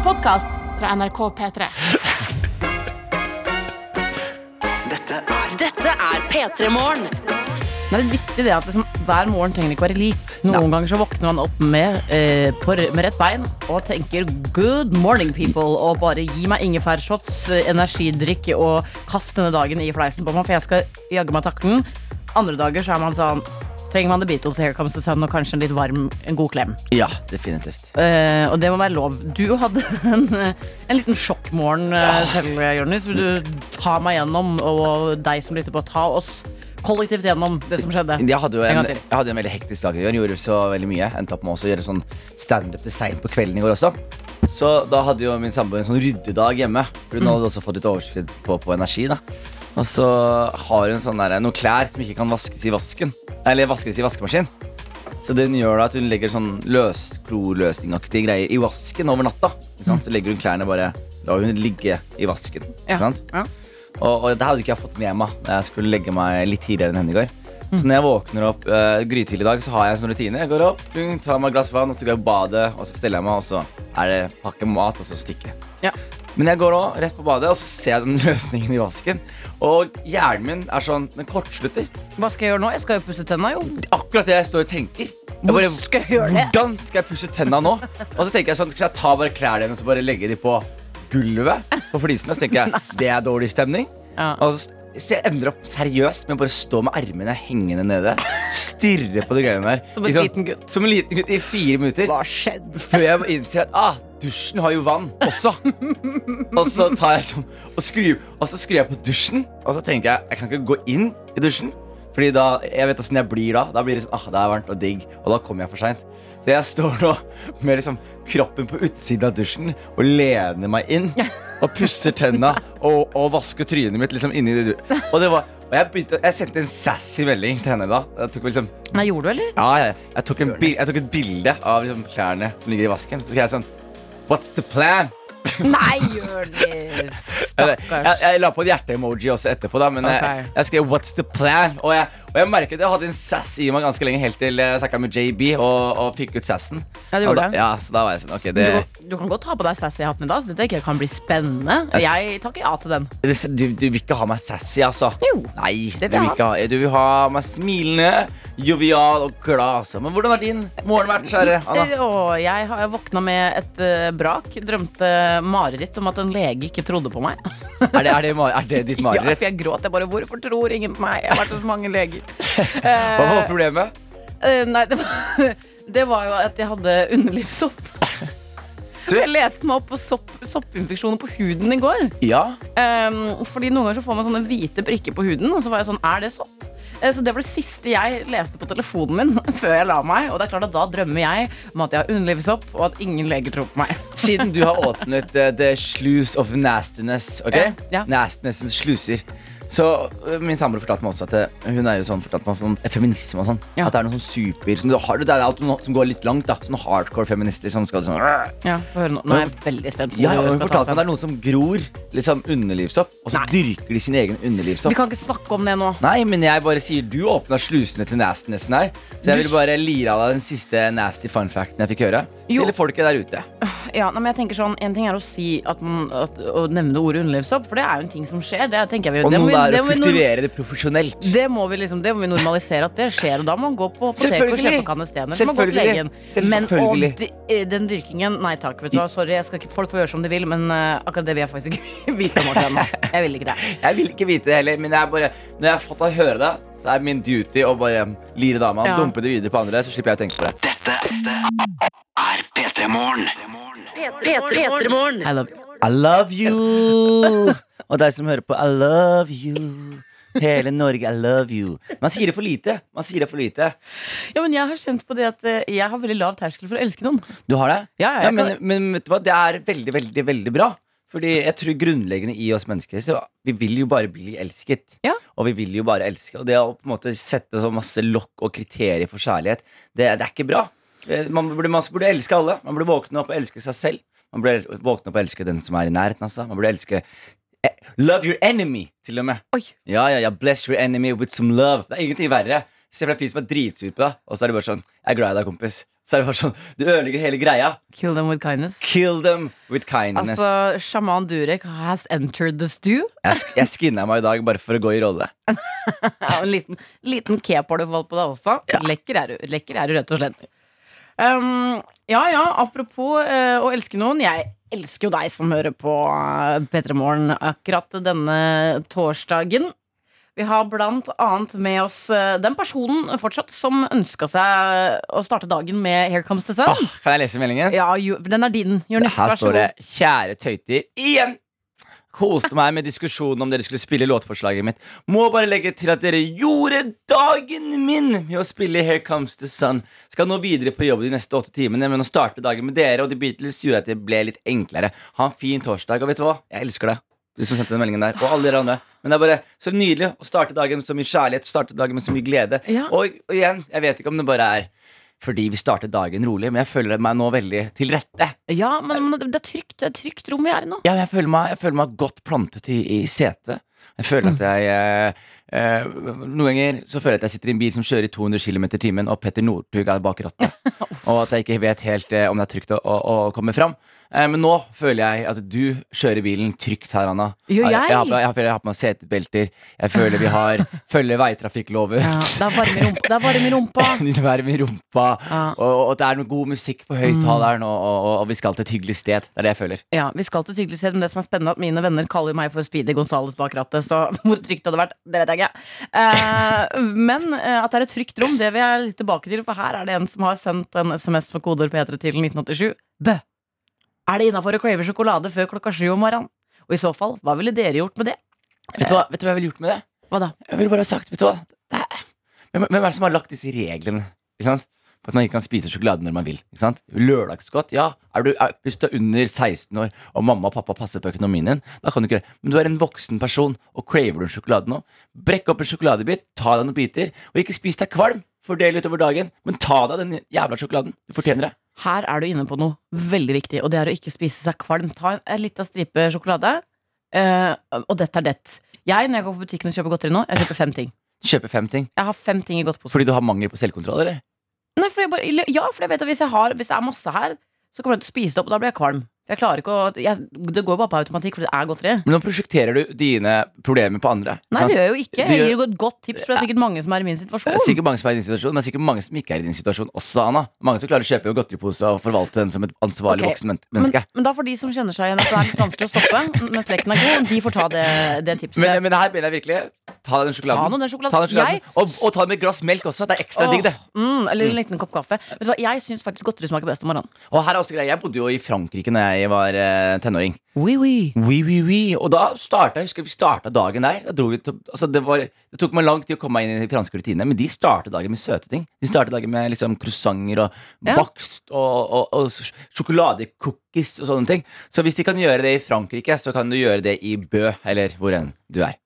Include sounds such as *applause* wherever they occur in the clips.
En podkast fra NRK P3. Dette er Dette er P3 Morgen. Det er viktig det at liksom, hver morgen trenger ikke være lik. Noen ganger så våkner man opp med, eh, på, med rett bein og tenker 'good morning, people', og bare gi meg ingefærshots, eh, energidrikk og kast denne dagen i fleisen på meg, for jeg skal jaggu meg takle den. Andre dager så er man sånn Trenger man The Beatles, Here Comes the Sun og kanskje en litt varm, en god klem. Ja, definitivt. Eh, og det må være lov. Du hadde en, eh, en liten sjokkmorgen uh, selv, Jonis. Vil du ta meg gjennom, og deg som lytter på, ta oss kollektivt gjennom det som skjedde? Jeg hadde jo En en, gang til. jeg hadde en veldig hektisk dag i går. Gjorde så veldig mye. Endte opp med også å gjøre sånn standup til seint på kvelden i går også. Så da hadde jo min samboer en sånn ryddedag hjemme. For hun hadde også fått litt overskudd på, på energi. da Og så har hun sånn der, noen klær som ikke kan vaskes i vasken. Eller vaskes i vaskemaskin. Så den gjør da at hun legger sånn løs, klorløsningaktige greier i vasken over natta. Sant? Så legger hun klærne bare La hun ligge i vasken. Ja. Ja. Og, og det hadde ikke jeg fått med meg da jeg skulle legge meg litt tidligere enn henne i går. Så når jeg våkner opp uh, grytidlig i dag, så har jeg en sånn rutine. Jeg går opp, tar meg et glass vann, og så går jeg på badet, og så steller jeg meg, og så er det pakke mat, og så stikker jeg. Ja. Men jeg går nå rett på badet, og så ser jeg den *laughs* løsningen i vasken. Og hjernen min er sånn, den kortslutter. Hva skal jeg gjøre nå? Jeg skal jo pusse tenna, jo. Akkurat det jeg står og tenker. Jeg bare, skal jeg gjøre det? Hvordan skal jeg pusse tenna nå? Og så tenker jeg sånn, skal jeg ta bare klærne hennes og bare legge de på gulvet på flisene? Så tenker jeg, det er dårlig stemning. Ja. Og så, så jeg ender opp seriøst med å bare stå med armene hengende nede. Stirre på de greiene der. Som en Liksom, liten gutt. Som en liten gutt i fire minutter. Hva skjedde? Før jeg innser at ah, dusjen har jo vann også. Og så tar jeg sånn og skrur, og så skrur jeg på dusjen, og så tenker jeg jeg kan ikke gå inn i dusjen. Fordi da, jeg vet åssen jeg blir da. Da blir det sånn, ah, det er varmt og digg, og da kommer jeg for seint. Så jeg står nå med liksom kroppen på utsiden av dusjen og lener meg inn. Og pusser tenna og, og vasker trynet mitt liksom inni det du- Og det var og jeg, begynte, jeg sendte en sassy melding til henne da. Jeg tok liksom Nei, gjorde du, eller? ja, jeg, jeg, tok en bil, jeg tok et bilde av liksom, klærne som ligger i vasken. Så tok jeg sånn What's the plan? Nei, *laughs* Jonis! Stakkars. jeg, jeg la på et hjerte-emoji også etterpå, da, men okay. jeg, jeg skrev 'What's the plan?' Og jeg, og jeg merket jeg hadde en sass i meg ganske lenge, helt til jeg snakka med JB og, og fikk ut sassen. Ja, du gjorde det. ja, så da var jeg sånn Ok, det, Du, du kan godt ha på deg sassy-hatten i dag, så dette ikke jeg kan bli spennende. Jeg takker ja til den. du, du vil ikke ha meg sassy, altså? Jo, Nei, det vil du vil ha. ha Du vil ha meg smilende, jovial og glad, altså. Men hvordan har din morgen vært, kjære Anna? Oh, jeg har våkna med et uh, brak. Drømte mareritt om at en lege ikke trodde på meg. Er det, er det, er det ditt *laughs* Ja, for jeg gråt. Jeg bare Hvorfor tror ingen på meg? Jeg har vært hos mange leger. *laughs* Hva var problemet? Uh, nei, det var, *laughs* det var jo at jeg hadde underlivssopp. Du- Jeg leste meg opp på sopp, soppinfeksjoner på huden i går. Ja, Um, fordi Noen ganger så får man sånne hvite prikker på huden, og så var jeg sånn Er det sopp? Eh, Så Det var det siste jeg leste på telefonen min *laughs* før jeg la meg. Og det er klart at da drømmer jeg om at jeg har underlivssopp, og at ingen leger tror på meg. Siden du har åpnet uh, The Sluice of Nastiness, ok? Ja, ja. Nastinessens sluser. Så uh, min samboer fortalte meg også at uh, hun er jo sånn fortalte meg sånn, feminisme og sånn. Ja. At det er noe sånn super sånn, har, Det er alt som går litt langt. da Sånn hardcore feminister som skal sånn Ja, høre nå. nå er jeg veldig spent. på Ja, og Hun fortalte meg at det er noen som gror liksom underlivssopp, og så Nei. dyrker de sin egen underlivssopp. Vi kan ikke snakke om det nå. Nei, men jeg bare sier du åpna slusene til nastinessen her. Så jeg vil bare lire av deg den siste nasty fun facten jeg fikk høre. Jo. Til folket der ute. Ja, nei, men jeg tenker sånn En ting er å si at man, at, Å nevne ordet underlivssopp, for det er jo en ting som skjer. Det tenker jeg vi Og noe vi- er å kultivere det profesjonelt. Det må, vi liksom, det må vi normalisere at det skjer, og da må man gå på apoteket og kjøpe kanestener. Selvfølgelig. Selvfølgelig. Men og eh, den dyrkingen Nei takk, vet du hva, sorry. Ikke, folk får gjøre som de vil, men uh, akkurat det vil jeg faktisk ikke *laughs* vite. Martin. Jeg vil ikke det. Jeg vil ikke vite det heller, men jeg bare, når jeg har fått å høre det, så er min duty å bare lire dama, Ja. dumpe det videre på andre, så slipper jeg å tenke på det. Dette er P3 Morgen. P3 Morgen. I love you. I love you! Og deg som hører på, I love you. Hele Norge, I love you. Man sier det for lite. Man sier det for lite. Ja, men jeg har kjent på det at eh, jeg har veldig lav terskel for å elske noen. Du har det? Ja, jeg men, kan- men vet du hva, det er veldig, veldig, veldig bra. Fordi jeg tror grunnleggende i oss mennesker Så Vi vil jo bare bli elsket. Ja. Og vi vil jo bare elske. Og det å på en måte sette så masse lokk og kriterier for kjærlighet, det, det er ikke bra. Eh, Man burde, man burde elske alle. Man burde våkne opp og elske seg selv. Man burde våkne opp og elske den som er i nærheten Altså. Man burde elske eh, Love your enemy, til og med. Oi. Ja, ja, ja, Bless your enemy with some love. Det er ingenting verre Se for deg en fyr som er dritsur på deg, og så er det bare sånn Jeg er glad i deg, kompis. Så er det bare sånn Du ødelegger hele greia. Kill them with kindness. Kill them with kindness. Altså, sjaman Durek has entered the stew. Jeg, sk- jeg skinna meg i dag bare for å gå i rolle. *laughs* Ja, en liten, liten cape har du fått på deg også. Lekker, er du, lekker er du, rett og slett. Um, ja ja, apropos uh, å elske noen. Jeg elsker jo deg som hører på uh, P3 Morgen akkurat denne torsdagen. Vi har blant annet med oss eh, den personen fortsatt som ønska seg å starte dagen med Here Comes the Sun. Åh, kan jeg lese meldingen? Ja, jo, den er din. Jonis, Her står det 'Kjære tøyter' igjen. Koste meg med diskusjonen om dere skulle spille låtforslaget mitt. Må bare legge til at dere gjorde dagen min med å spille Here Comes the Sun. Skal nå videre på jobb de neste åtte timene, men å starte dagen med dere og The Beatles gjorde at det ble litt enklere. Ha en fin torsdag. Og vet du hva? Jeg elsker deg. Du som sendte den meldingen der. Og alle dere andre. Men det er bare så nydelig å starte dagen med så mye kjærlighet, starte dagen med så mye glede. Ja. Og, og igjen, jeg vet ikke om det bare er fordi vi starter dagen rolig, men jeg føler meg nå veldig til rette. Ja, men, men det er trygt, det er trygt rom vi er i nå. Ja, jeg føler meg, jeg føler meg godt plantet i, i setet. Jeg føler at jeg eh, eh, Noen ganger så føler jeg at jeg sitter i en bil som kjører i 200 km i timen, og Petter Northug er bak rattet. *laughs* og at jeg ikke vet helt eh, om det er trygt å, å, å komme fram. Eh, men nå føler jeg at du kjører bilen trygt her, Anna. Gjør Jeg, jeg? har, jeg, har, jeg har på meg setebelter. Jeg føler vi har *laughs* følger veitrafikkloven. Ja, det er varme i rumpa. *laughs* Det er varme i rumpa. Din varm i rumpa. Ja. Og, og det er noe god musikk på høyttaleren, og, og, og vi skal til et hyggelig sted. Det er det jeg føler. Ja, Vi skal til et hyggelig sted, men det som er spennende, at mine venner kaller meg for Speedy Gonzales bak rattet. Så *laughs* hvor trygt det hadde vært, det vet jeg ikke. Uh, men uh, at det er et trygt rom, det vil jeg litt tilbake til. For her er det en som har sendt en SMS med kodeord P3 til 1987. Bø! Er det innafor å crave sjokolade før klokka sju om morgenen? Og i så fall, hva ville dere gjort med det? Vet du hva, vet du hva jeg ville gjort med det? Hva da? Jeg ville bare ha sagt, vet du hva det er, hvem, hvem er det som har lagt disse reglene? Ikke sant? På at man ikke kan spise sjokolade når man vil. Ikke sant? Lørdagsgodt, ja. Er du, er, hvis du er under 16 år og mamma og pappa passer på økonomien din, da kan du ikke det. Men du er en voksen person, og craver du en sjokolade nå, brekk opp en sjokoladebit, ta deg noen biter, og ikke spis deg kvalm. Fordel utover dagen, men ta deg den jævla sjokoladen. Du fortjener det. Her er du inne på noe veldig viktig, og det er å ikke spise seg kvalm. Ta en, en liten stripe sjokolade, eh, og dette er det. Jeg, når jeg går på butikken og kjøper godteri nå, jeg kjøper fem ting. Kjøper fem ting. Jeg har fem ting i godtposen. Fordi du har mangel på selvkontroll, eller? Nei, for bare, ja, for jeg vet at hvis jeg har Hvis det er masse her, så kommer jeg til å spise det opp, og da blir jeg kvalm. Jeg klarer ikke å jeg, Det går bare på automatikk, for det er godteri. Men nå prosjekterer du dine problemer på andre. Nei, det gjør jeg jo ikke. Jeg gir jo et godt tips, for det er sikkert mange som er i min Det situasjon. er sikkert mange som er i din situasjon, men det er sikkert mange som ikke er i din situasjon også, Anna. Mange som klarer å kjøpe godteripose og forvalte den som et ansvarlig okay. voksen menneske. Men, men da får de som kjenner seg igjen at det er litt vanskelig å stoppe, *laughs* mens leken er god, de får ta det, det tipset. Men, men her mener jeg virkelig Ta den sjokoladen. Ta nå den sjokoladen. Ta den sjokoladen. Jeg- Og, og ta den med et glass melk også. Det er ekstra digg, det. Mm, eller en liten kopp kaffe. Vet du hva, Jeg syns faktisk godteri smaker best om morgenen. Og her er også greia Jeg bodde jo i Frankrike når jeg var eh, tenåring. Oui, oui. Oui, oui, oui. Og da starta jeg husker vi starta dagen der. Da til, altså det, var, det tok meg lang tid å komme meg inn i de franske rutinene, men de startet dagen med søte ting. De startet dagen med liksom croissanter og Ja. bakst og, og, og sj- sjokoladecookies og sånne ting. Så hvis de kan gjøre det i Frankrike, så kan du gjøre det i Bø, eller hvor enn du er.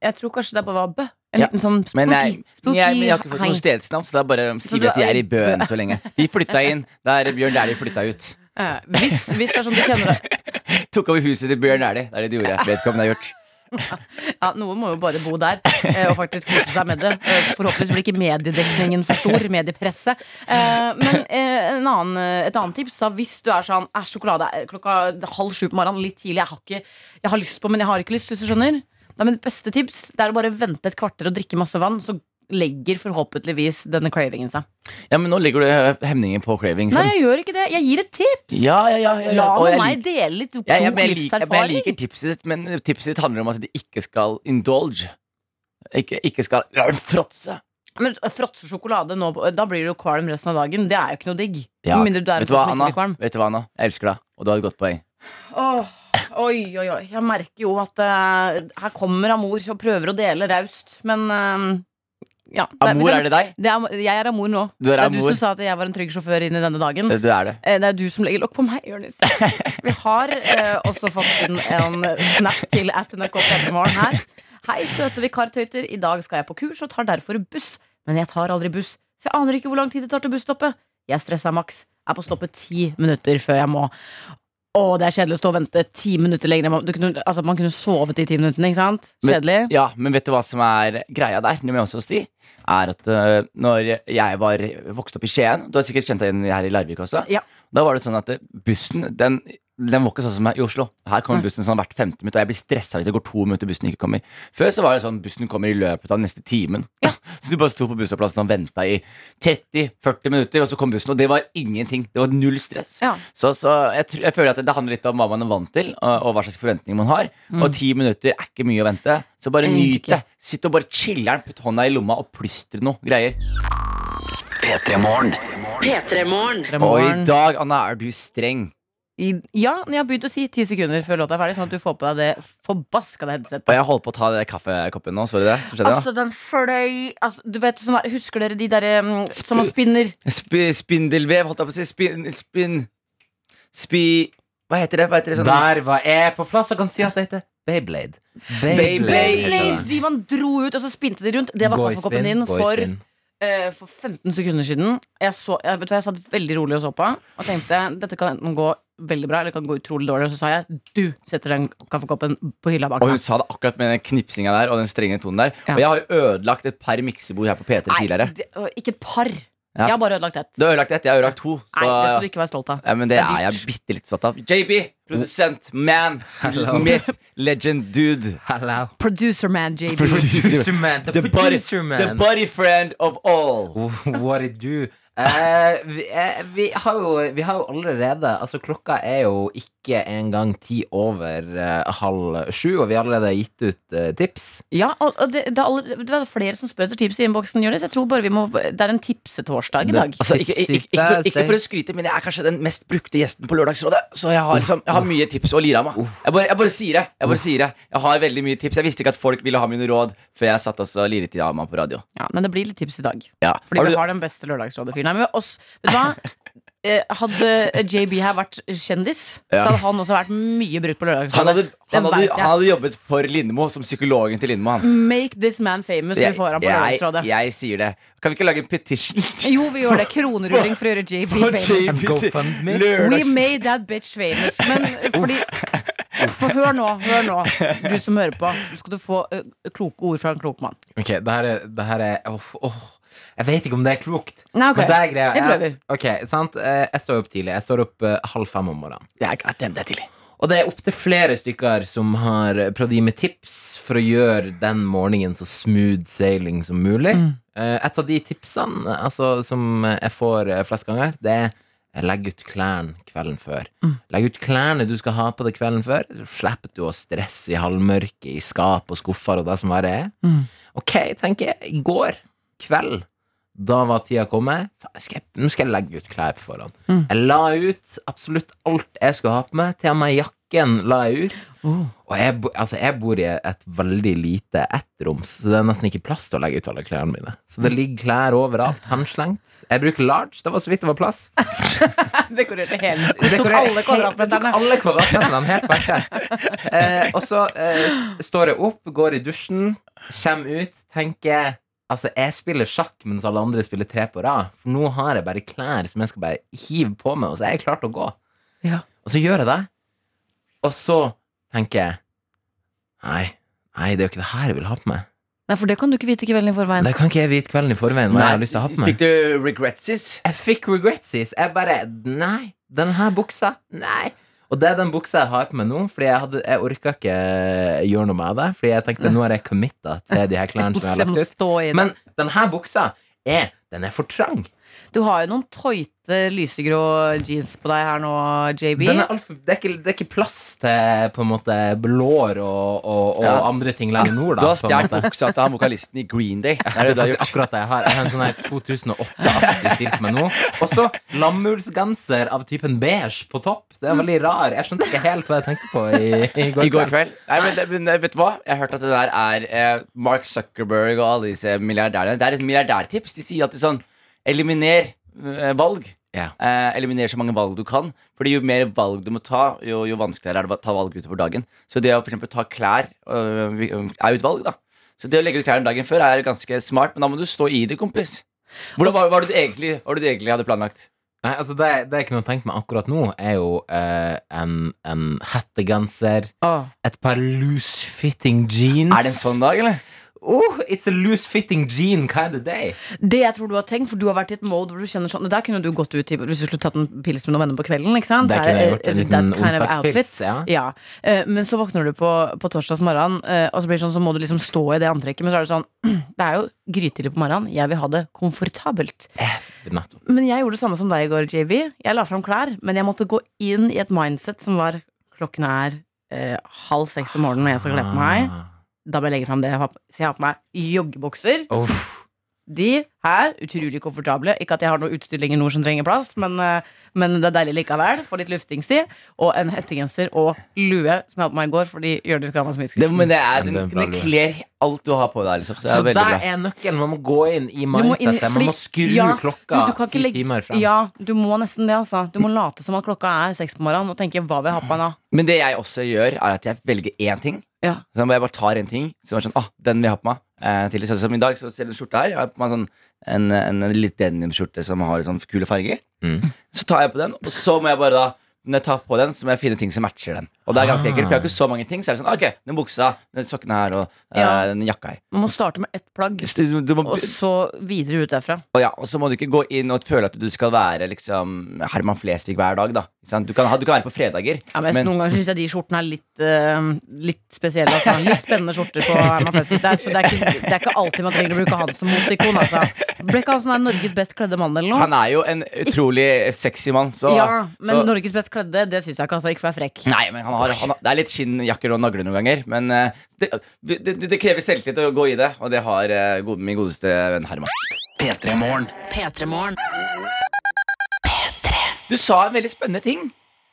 Jeg tror kanskje det bare var bø. En Ja. liten sånn spooky, Men jeg, spooky jeg, men jeg har ikke fått noe stedsnavn, så er bare sier vi at de er i i Bø Bø. enn så lenge. De flytta inn der Bjørn Dæhlie flytta ut. Eh, hvis, hvis det er sånn du kjenner det *laughs* Tok over huset til Bjørn Dæhlie. Det er det de gjorde. Vedkommende har gjort. Ja, Noen må jo bare bo der eh, og faktisk kose seg med det. Eh, Forhåpentligvis blir ikke mediedekningen for stor. Mediepresset. Eh, Men eh, en annen, et annet tips da, hvis du er sånn er sjokolade klokka halv sju på morgenen, litt tidlig, jeg har, ikke, jeg har lyst på, men jeg har ikke lyst, hvis du skjønner. Da, men det beste tips det er å bare vente et kvarter og drikke masse vann, så legger forhåpentligvis denne cravingen seg. Ja, men nå legger du eh, hemninger på craving. Nei, jeg gjør ikke det. Jeg gir et tips. Ja, ja, ja, ja, ja. La Og meg lik- dele litt god Ja, jeg, men jeg, liker, men jeg liker tipset ditt, men tipset ditt handler om at de ikke skal indulge. Ikke, ikke skal ja, fråtse. Men fråtse sjokolade nå, da blir du kvalm resten av dagen. Det er jo ikke noe digg. Ja. Vet du hva, Anna? Vet du hva, Anna? Jeg elsker deg, og du har et godt poeng. Oh, oi, oi, oi. Jeg merker jo at uh, her kommer Amor og prøver å dele raust, men eh, ja. Amor, er det deg? det er, jeg er Amor nå. Du det er du som sa at jeg var en trygg sjåfør inn i denne dagen. Det er det. Eh, Det er du som legger lokk på meg, Jonis. *laughs* Vi har eh, også fått inn en snap til at NRK P3morgen her. Hei, søte vikartøyter. I dag skal jeg på kurs og tar derfor buss. Men jeg tar aldri buss, så jeg aner ikke hvor lang tid det tar til busstoppet. Jeg stressa maks. Er på stoppet ti minutter før jeg må. Å, det er kjedelig å stå og vente ti minutter lenger. Man, du kunne, altså, man kunne sovet i ti minuttene, ikke sant? Men- Kjedelig. Ja, men vet du hva som er greia der? Det må jeg også si Er at uh, når jeg var vokst opp i Skien Du har sikkert kjent deg igjen her i Larvik også Ja. Da var det sånn at bussen Den, den var ikke sånn som i Oslo. Her kommer bussen sånn hvert 15 minutter Og jeg blir stresset hvis det går to minutter bussen ikke kommer. Før så var det sånn Bussen kommer i løpet av den neste timen. *laughs* Så du bare sto på bussplassen og ventet i 30-40 minutter Og så kom bussen Og det var ingenting. Det var null stress. Ja. Så, så jeg, tror- jeg føler at det, det handler litt om hva man er vant til Og, og hva slags forventninger man har. Og ti minutter er ikke mye å vente. Så bare nyt det. Sitt og bare chiller'n Putt hånda i lomma og plystre noe greier. P3 Morgen. P3morgen. Og i dag, Anna, er du streng I, ja, jeg har begynt å si ti sekunder før låta er ferdig, sånn at du får på deg det forbaskede headsetet. Og jeg holdt på å ta det kaffekoppen nå, så du det? Som skjedde Altså, den fløy altså, Du vet, sånn der, Husker dere de derre mm, som man spinner? Sp spindelvev, holdt jeg på å si Spin... spin Spi... Hva heter det? Hva heter det sånn? Der var jeg på plass og kan si at det heter Beyblade. Beyblade. De man dro ut, og så spinte de rundt. Det var kaffekoppen din for, eh, for 15 sekunder siden. Jeg, så, jeg, vet du, hva, jeg satt veldig rolig og så på og tenkte dette kan enten gå veldig bra eller kan gå utrolig dårlig. Og så sa jeg du setter den kaffekoppen på hylla bak Og hun sa det akkurat med den knipsinga der og den strenge tonen der. Ja. Og jeg har jo ødelagt et par miksebord her på P3 tidligere. det, ikke et par. Ja. Jeg har bare ødelagt ett. Du har ødelagt ett, jeg har ødelagt to. Så, Nei, det skal du ikke være stolt av. ja, men det Det er er jeg bitte litt stolt av. JB, produsent, man, Hello. myth, legend, dude. Hello. Producer man, JB. Producer man. The, The body, man. the body friend of all. What it do? Eh, vi, eh, vi, har jo, vi har jo allerede Altså, klokka er jo ikke engang ti over eh, halv sju, og vi har allerede gitt ut eh, tips. Ja, og og det, det, er det er flere som spør etter tips i innboksen. Jonis. Jeg tror bare vi må Det er en tipsetorsdag i dag. Altså, ikke, ikke, ikke, ikke, for, ikke for å skryte, men jeg er kanskje den mest brukte gjesten på Lørdagsrådet. Så jeg har, liksom, jeg har mye tips å lire av meg. Jeg bare, jeg bare sier det. Jeg bare sier det Jeg har veldig mye tips. Jeg visste ikke at folk ville ha mine råd før jeg satt og liret av meg på radio. Ja, Men det blir litt tips i dag. Ja. Fordi Har vi har den beste Lørdagsrådet-fyren. Nei, men oss, vet du hva? *laughs* Eh, Hadde JB her vært kjendis, Ja. så hadde han også vært mye brukt på han, Lørdagsrådet. han, hadde, han hadde jobbet for Lindmo som psykologen til Lindmo. Han. Make this man famous. Vi får han på jeg, Lørdagsrådet. jeg sier det. Kan vi ikke lage en petition? *laughs* Jo, vi gjør det. Kronerulling for å gjøre JB For famous. JB? We made that bitch famous. Men fordi For hør nå, hør nå, du som hører på. Nå skal du få ø, kloke ord fra en klok mann. Ok, det her er, det her er oh, åh. Jeg vet ikke om det er klokt. Nei, okay. Men det er greia er prøver. at- Ok, sant? Eh, Jeg står opp tidlig. Jeg står opp eh, halv fem om morgenen. Det er det er tidlig. Og det er opptil flere stykker som har prøvd å gi meg tips for å gjøre den morgenen så smooth sailing som mulig. Mm. Et av de tipsene altså, som jeg får eh, flest ganger, det er eh, legg ut klærne kvelden før. Legg ut klærne du skal ha på deg kvelden før. Så slipper du å stresse i halvmørket, i skap og skuffer og det som verre er. Ok, tenker jeg. I går kveld da var tida kommet. Skal jeg, nå skal jeg legge ut klær på forhånd. Jeg la ut absolutt alt jeg skulle ha på meg. Til og med jakken la jeg ut. Og jeg, altså, jeg bor i et veldig lite ettroms, så det er nesten ikke plass til å legge ut alle klærne mine. Så det ligger klær overalt, henslengt. Jeg bruker large. Det var så vidt det var plass. *laughs* Dekorerte hele Du tok alle kvadratmeterne. Alle kvadratmeterne, helt perfekt. Eh, og så eh, står jeg opp, går i dusjen, kommer ut, tenker Altså, jeg spiller sjakk mens alle andre spiller tre på rad. For nå har jeg bare klær som jeg skal bare hive på meg, og så er jeg klar til å gå. Ja. Og så gjør jeg det. Og så tenker jeg Nei, nei, det er jo ikke det her jeg vil ha på meg. Nei, for det kan du ikke vite kvelden i forveien. Det kan ikke jeg vite kvelden i forveien hva jeg har lyst til å ha på meg. Fikk du regretses? Jeg fikk regretsis. Jeg bare Nei, denne her buksa. Nei. Og det er den buksa jeg har på meg nå, Fordi jeg, hadde, jeg orka ikke gjøre noe med det. Fordi jeg tenkte nå er jeg committa til de her klærne som jeg har lagt ut. Men denne buksa er Den er for trang. Du har jo noen tøyte lysegrå jeans på deg her nå, JB. Den er alt for, det, er ikke, det er ikke plass til på en måte blår og, og, og Ja. andre ting lenger nord. Du Da, har på en stjålet buksa til han vokalisten i Green Day. Det Det er det er du har gjort. akkurat det jeg har. Jeg har en sånn her 2008-aktig stil på meg nå. Og så lammullsgenser av typen beige på topp. Det er veldig rar. Jeg skjønte ikke helt hva jeg tenkte på i, i går I går kveld. kveld. Nei, men, men vet du hva? Jeg har hørt at det der er eh, Mark Zuckerberg og alle disse milliardærene. Det er et milliardærtips. De sier at det er sånn Eliminer eh, valg. Ja. Eh, eliminer så mange valg du kan. Fordi jo mer valg du må ta, jo, jo vanskeligere er det å ta valg utover dagen. Så det å for eksempel ta klær øh, er jo et valg, da. Så det å legge ut klærne dagen før er ganske smart, men da må du stå i det, kompis. Hvordan var, var det du egentlig, var det du egentlig hadde planlagt? Nei, altså det, det jeg kunne tenkt meg akkurat nå, er jo eh, en, en hettegenser, et par loose-fitting jeans. Er det en sånn dag, eller? Oh, it's a loose-fitting jean kind of day. Det jeg tror du har tenkt, for du har vært i et mode hvor du kjenner sånn Der kunne du gått ut i hvis du skulle tatt en pils med noen venner på kvelden. Ikke sant? Der kunne jeg gjort. En eh, liten onsdagspils. Ja. Ja, eh, Men så våkner du på, på torsdags morgen, eh, og så blir det sånn, så må du liksom stå i det antrekket. Men så er det sånn *clears throat* Det er jo grytidlig på morgenen. Jeg vil ha det komfortabelt. Men jeg gjorde det samme som deg i går, JB. Jeg la fram klær, men jeg måtte gå inn i et mindset som var Klokken er eh, halv seks om morgenen når jeg skal kle på meg. Da må jeg legge fram det. jeg har Så jeg har på meg joggebukser. Oh. De her, utrolig komfortable. Ikke at jeg har noe utstyr lenger nord som trenger plass, men, eh, men det er deilig likevel. Få litt luftingstid. Og en hettegenser og lue som jeg hadde på meg i går fordi gjør ga meg så mye Det, men det, er, den, den er det, det kler alt du har på deg. Liksom, så det Så er veldig der bra. er nøkkelen. Man må gå inn i mindsetet. Man må skru ja, klokka du- du ti legge- timer frem. Ja, du må nesten det, altså. Du må late som at klokka er seks på morgenen og tenke hva vil jeg ha på meg da? Men det jeg også gjør, er at jeg velger én ting. Ja. Så må jeg bare tar en ting som er sånn, ah, den vil jeg ha på meg. Eh, til, sånn som i dag, så ser du en skjorte her. Jeg har på meg sånn, en, en, en litt denimskjorte som har sånn kule farger. Mm. Så tar jeg på den, og så må jeg bare da når jeg tar på den, så må jeg finne ting som matcher den. Og det er ganske ekkelt, for jeg har ikke så mange ting. Så er det sånn, ok, den buksa, den sokkene her og eh, Ja. den jakka her. Man må starte med ett plagg, Du, du må, og så videre ut derfra. og, ja, og så må du ikke gå inn og føle at du skal være liksom Herman Flesvig hver dag. da Ikke sant? du, kan, ha- du kan være på fredager. Ja, men, Noen ganger syns jeg de skjortene er litt, eh, litt spesielle. Altså. Litt spennende skjorter på Herman Flesvig. Det, er- så det, er ikke- det er ikke alltid man trenger å bruke han som motikon. Altså. Ble ikke han sånn her Norges best kledde mann eller noe? Han er jo en utrolig sexy mann. Så, ja, men så, Norges best kledde, det syns jeg ikke. Altså, ikke for å være frekk. Nei, men han har, han har, Det er litt skinnjakker og nagler noen ganger. Men eh, det, det, det, krever selvtillit å gå i det, og det har eh, god, min godeste venn Herman. P3 Du sa en veldig spennende ting.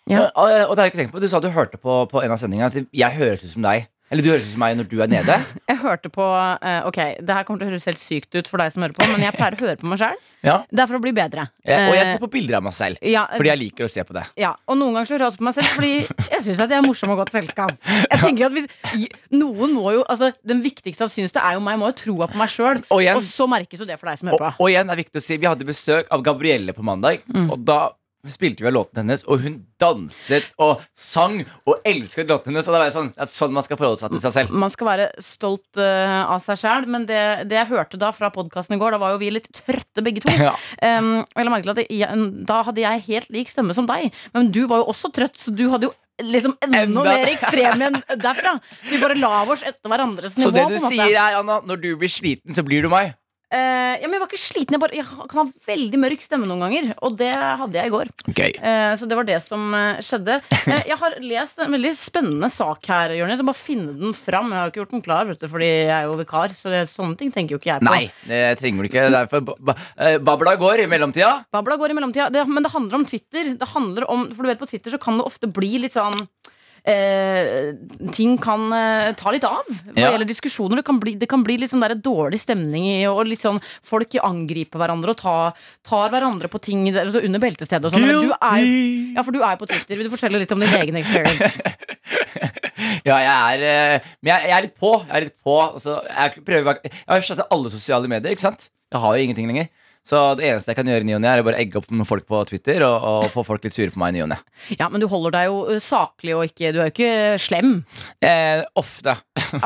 Ja. Og, og, og det har jeg ikke tenkt på Du sa du hørte på, på en av sendingene at jeg høres ut som deg. Eller du høres ut som meg når du er nede. *laughs* Jeg hørte på eh, Ok, det her kommer til å høres helt sykt ut for deg som hører på, men jeg pleier å høre på meg sjøl. Ja. Det er for å bli bedre. Ja, og jeg Eh, ser på bilder av meg selv. ja, Fordi jeg liker å se på det. Ja, og noen ganger så hører jeg også på meg selv fordi jeg syns at jeg er morsom og godt selskap. Jeg tenker jo at hvis Noen må jo Altså, den viktigste av syns det er jo meg, må jo troa på meg sjøl. Og igjen- Og så merkes jo det for deg som Og, hører på. og igjen er det viktig å si Vi hadde besøk av Gabrielle på mandag. Mm. Og da spilte vi av låten hennes, og hun danset og sang og elsket låten hennes. Og det er sånn, det er sånn man skal forholde seg til seg selv. Man skal være stolt uh, av seg sjæl, men det, det jeg hørte da fra podkasten i går, da var jo vi litt trøtte begge to. *laughs* Ja. Um, jeg da hadde jeg helt lik stemme som deg, men du var jo også trøtt, så du hadde jo liksom enda, Enda- mer ekstrem enn derfra. Så vi bare la oss etter hverandres *laughs* nivå. Så det du sier er, Anna, når du blir sliten, så blir du meg. Eh, ja, men jeg var ikke sliten. Jeg, bare, jeg kan ha veldig mørk stemme noen ganger. Og det hadde jeg i går. Okay. Uh, så det var det som uh, skjedde. Jeg har lest en veldig spennende sak her, Jonis. Så bare finne den fram. Jeg har ikke gjort den klar, vet du, fordi jeg er jo vikar. Så det, sånne ting tenker jo ikke jeg på. Nei, det trenger du ikke. Derfor ba- ba- Babla går i mellomtida. Babla går i mellomtida. Det, men det handler om Twitter. Det handler om, for du vet På Twitter så kan det ofte bli litt sånn Eh, ting kan eh, ta litt av hva Ja. gjelder diskusjoner. Det kan bli, det kan bli litt sånn der dårlig stemning i, og litt sånn folk angriper hverandre og tar, tar hverandre på ting der, altså under beltestedet og sånn. Du er, ja, for du er på Twitter. Vil du fortelle litt om din egen experience? *laughs* Ja, jeg er eh, Men jeg, jeg er litt på. Jeg er litt på altså, jeg, prøver, jeg har slettet alle sosiale medier, ikke sant? Jeg har jo ingenting lenger. Så det eneste jeg kan gjøre i ny og ne, er å bare egge opp noen folk på Twitter og, og få folk litt sure på meg i ny og ne. Ja, men du holder deg jo saklig og ikke Du er jo ikke slem. Eh, ofte.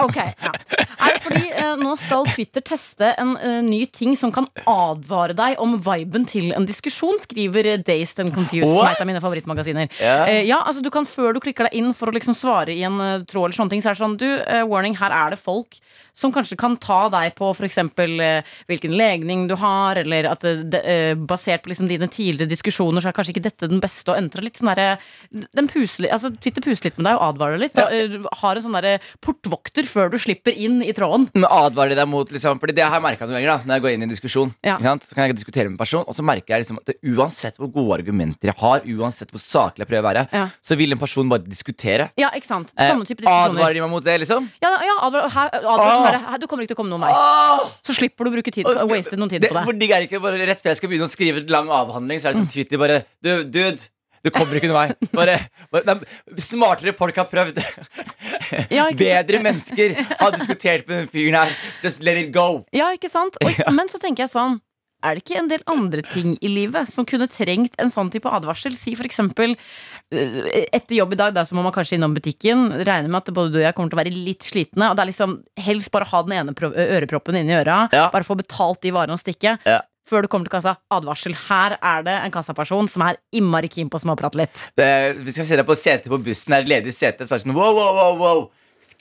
Ok, ja. *laughs* Nei, fordi eh, nå skal Twitter teste en eh, ny ting som kan advare deg om viben til en diskusjon, skriver Dazed and Confused, som er et av mine favorittmagasiner. Eh, ja, altså du kan Før du klikker deg inn for å liksom svare i en tråd, eller sånne ting, så er det sånn Du, warning, her er det folk som kanskje kan ta deg på f.eks. Hvilken legning du har, eller at det, det, eh, basert på liksom dine tidligere diskusjoner, så er kanskje ikke dette den beste å entre. Litt sånn derre altså, Twitter puser litt med deg og advarer litt. Da, eh, har en sånn derre portvokter før du slipper inn i tråden. Men advarer deg mot liksom, Fordi det har jeg merket noen ganger da Når jeg går inn i en diskusjon Ja. ikke? Så kan jeg diskutere med en person Og så merker jeg liksom at det, uansett hvor gode argumenter jeg har Uansett hvor saklig jeg prøver å være Ja. Så vil en person bare diskutere Ja, ikke sant? eh, Sånne type diskusjoner. Advarer de meg mot det liksom? Ja, ja advarer, her, advar, sånn Åh. her, du kommer ikke til å komme noen vei. Så slipper du å bruke tid waste noen tid på det. Hvor digg er ikke bare rett før jeg skal begynne å skrive en lang avhandling Så er det sånn Twitter bare Du, dude du kommer ikke noen vei bare, bare, de, Smartere folk har prøvd *laughs* Ja. Bedre mennesker har diskutert med den fyren her Just let it go Ja, ikke sant? Og, men så tenker jeg sånn er det ikke en del andre ting i livet som kunne trengt en sånn type advarsel? Si for eksempel eh, etter jobb i dag, da, så må man kanskje innom butikken. Regner med at både du og jeg kommer til å være litt slitne. Og det er liksom helst bare ha den ene pro- øreproppen inni øra. Ja. Bare få betalt de varene og stikke. Ja. Før du kommer til kassa. Advarsel. Her er det en kassaperson som er innmari keen på å småprate litt. Det, vi skal se deg på setet på bussen. Er det ledig sete? Så er det sånn, wow, wow, wow, wow.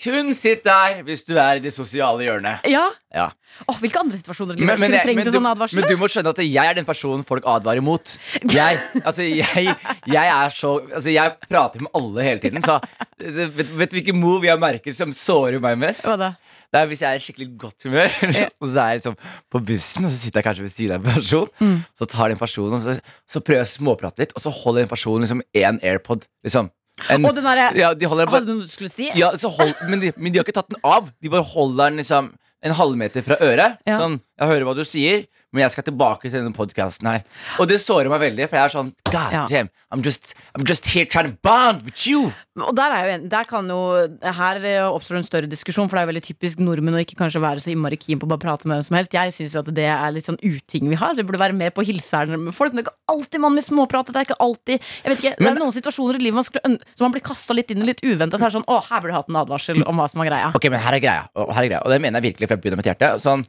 Kun sitt der hvis du er i det sosiale hjørnet. Ja. Ja. Åh, hvilke andre situasjoner Men, men, jeg- men, du, men du må skjønne at jeg er den personen folk advarer mot. Jeg, altså, jeg, jeg er så Altså, jeg prater med alle hele tiden. Så vet, vet du hvilken move jeg merker som sårer meg mest? Hva da? Det er hvis jeg er i skikkelig godt humør, *laughs* og så er jeg liksom på bussen, og så sitter jeg kanskje ved siden av en person, Mm. så tar den personen, og så, så prøver jeg å småprate litt, og så holder den personen liksom én AirPod. Liksom. En, Og den derre ja, de holder Hadde du noe du skulle si? ja, så hold, men, de, men de har ikke tatt den av. De bare holder den liksom en halvmeter fra øret. Ja. Sånn, jeg hører hva du sier, men jeg skal tilbake til denne podkasten her. Og det sårer meg veldig, for jeg er sånn God Ja. damn, I'm just, I'm just here trying to bond with you. Og der, er jo en, der kan jo Her eh, oppstår en større diskusjon, for det er jo veldig typisk nordmenn å ikke kanskje være så innmari keen på å bare prate med hvem som helst. Jeg syns jo at det er litt sånn uting vi har. Det burde være mer på hilseren med folk. Men det er ikke alltid man vil småprate. Det er ikke alltid Jeg vet ikke, Det er noen situasjoner i livet man skulle, som man blir kasta litt inn i litt uventa. Så er det sånn Å, her burde du hatt en advarsel om hva som var greia. Ok, men her er greia, og, her er greia, og det mener jeg virkelig fra bunnen av mitt hjerte. Sånn,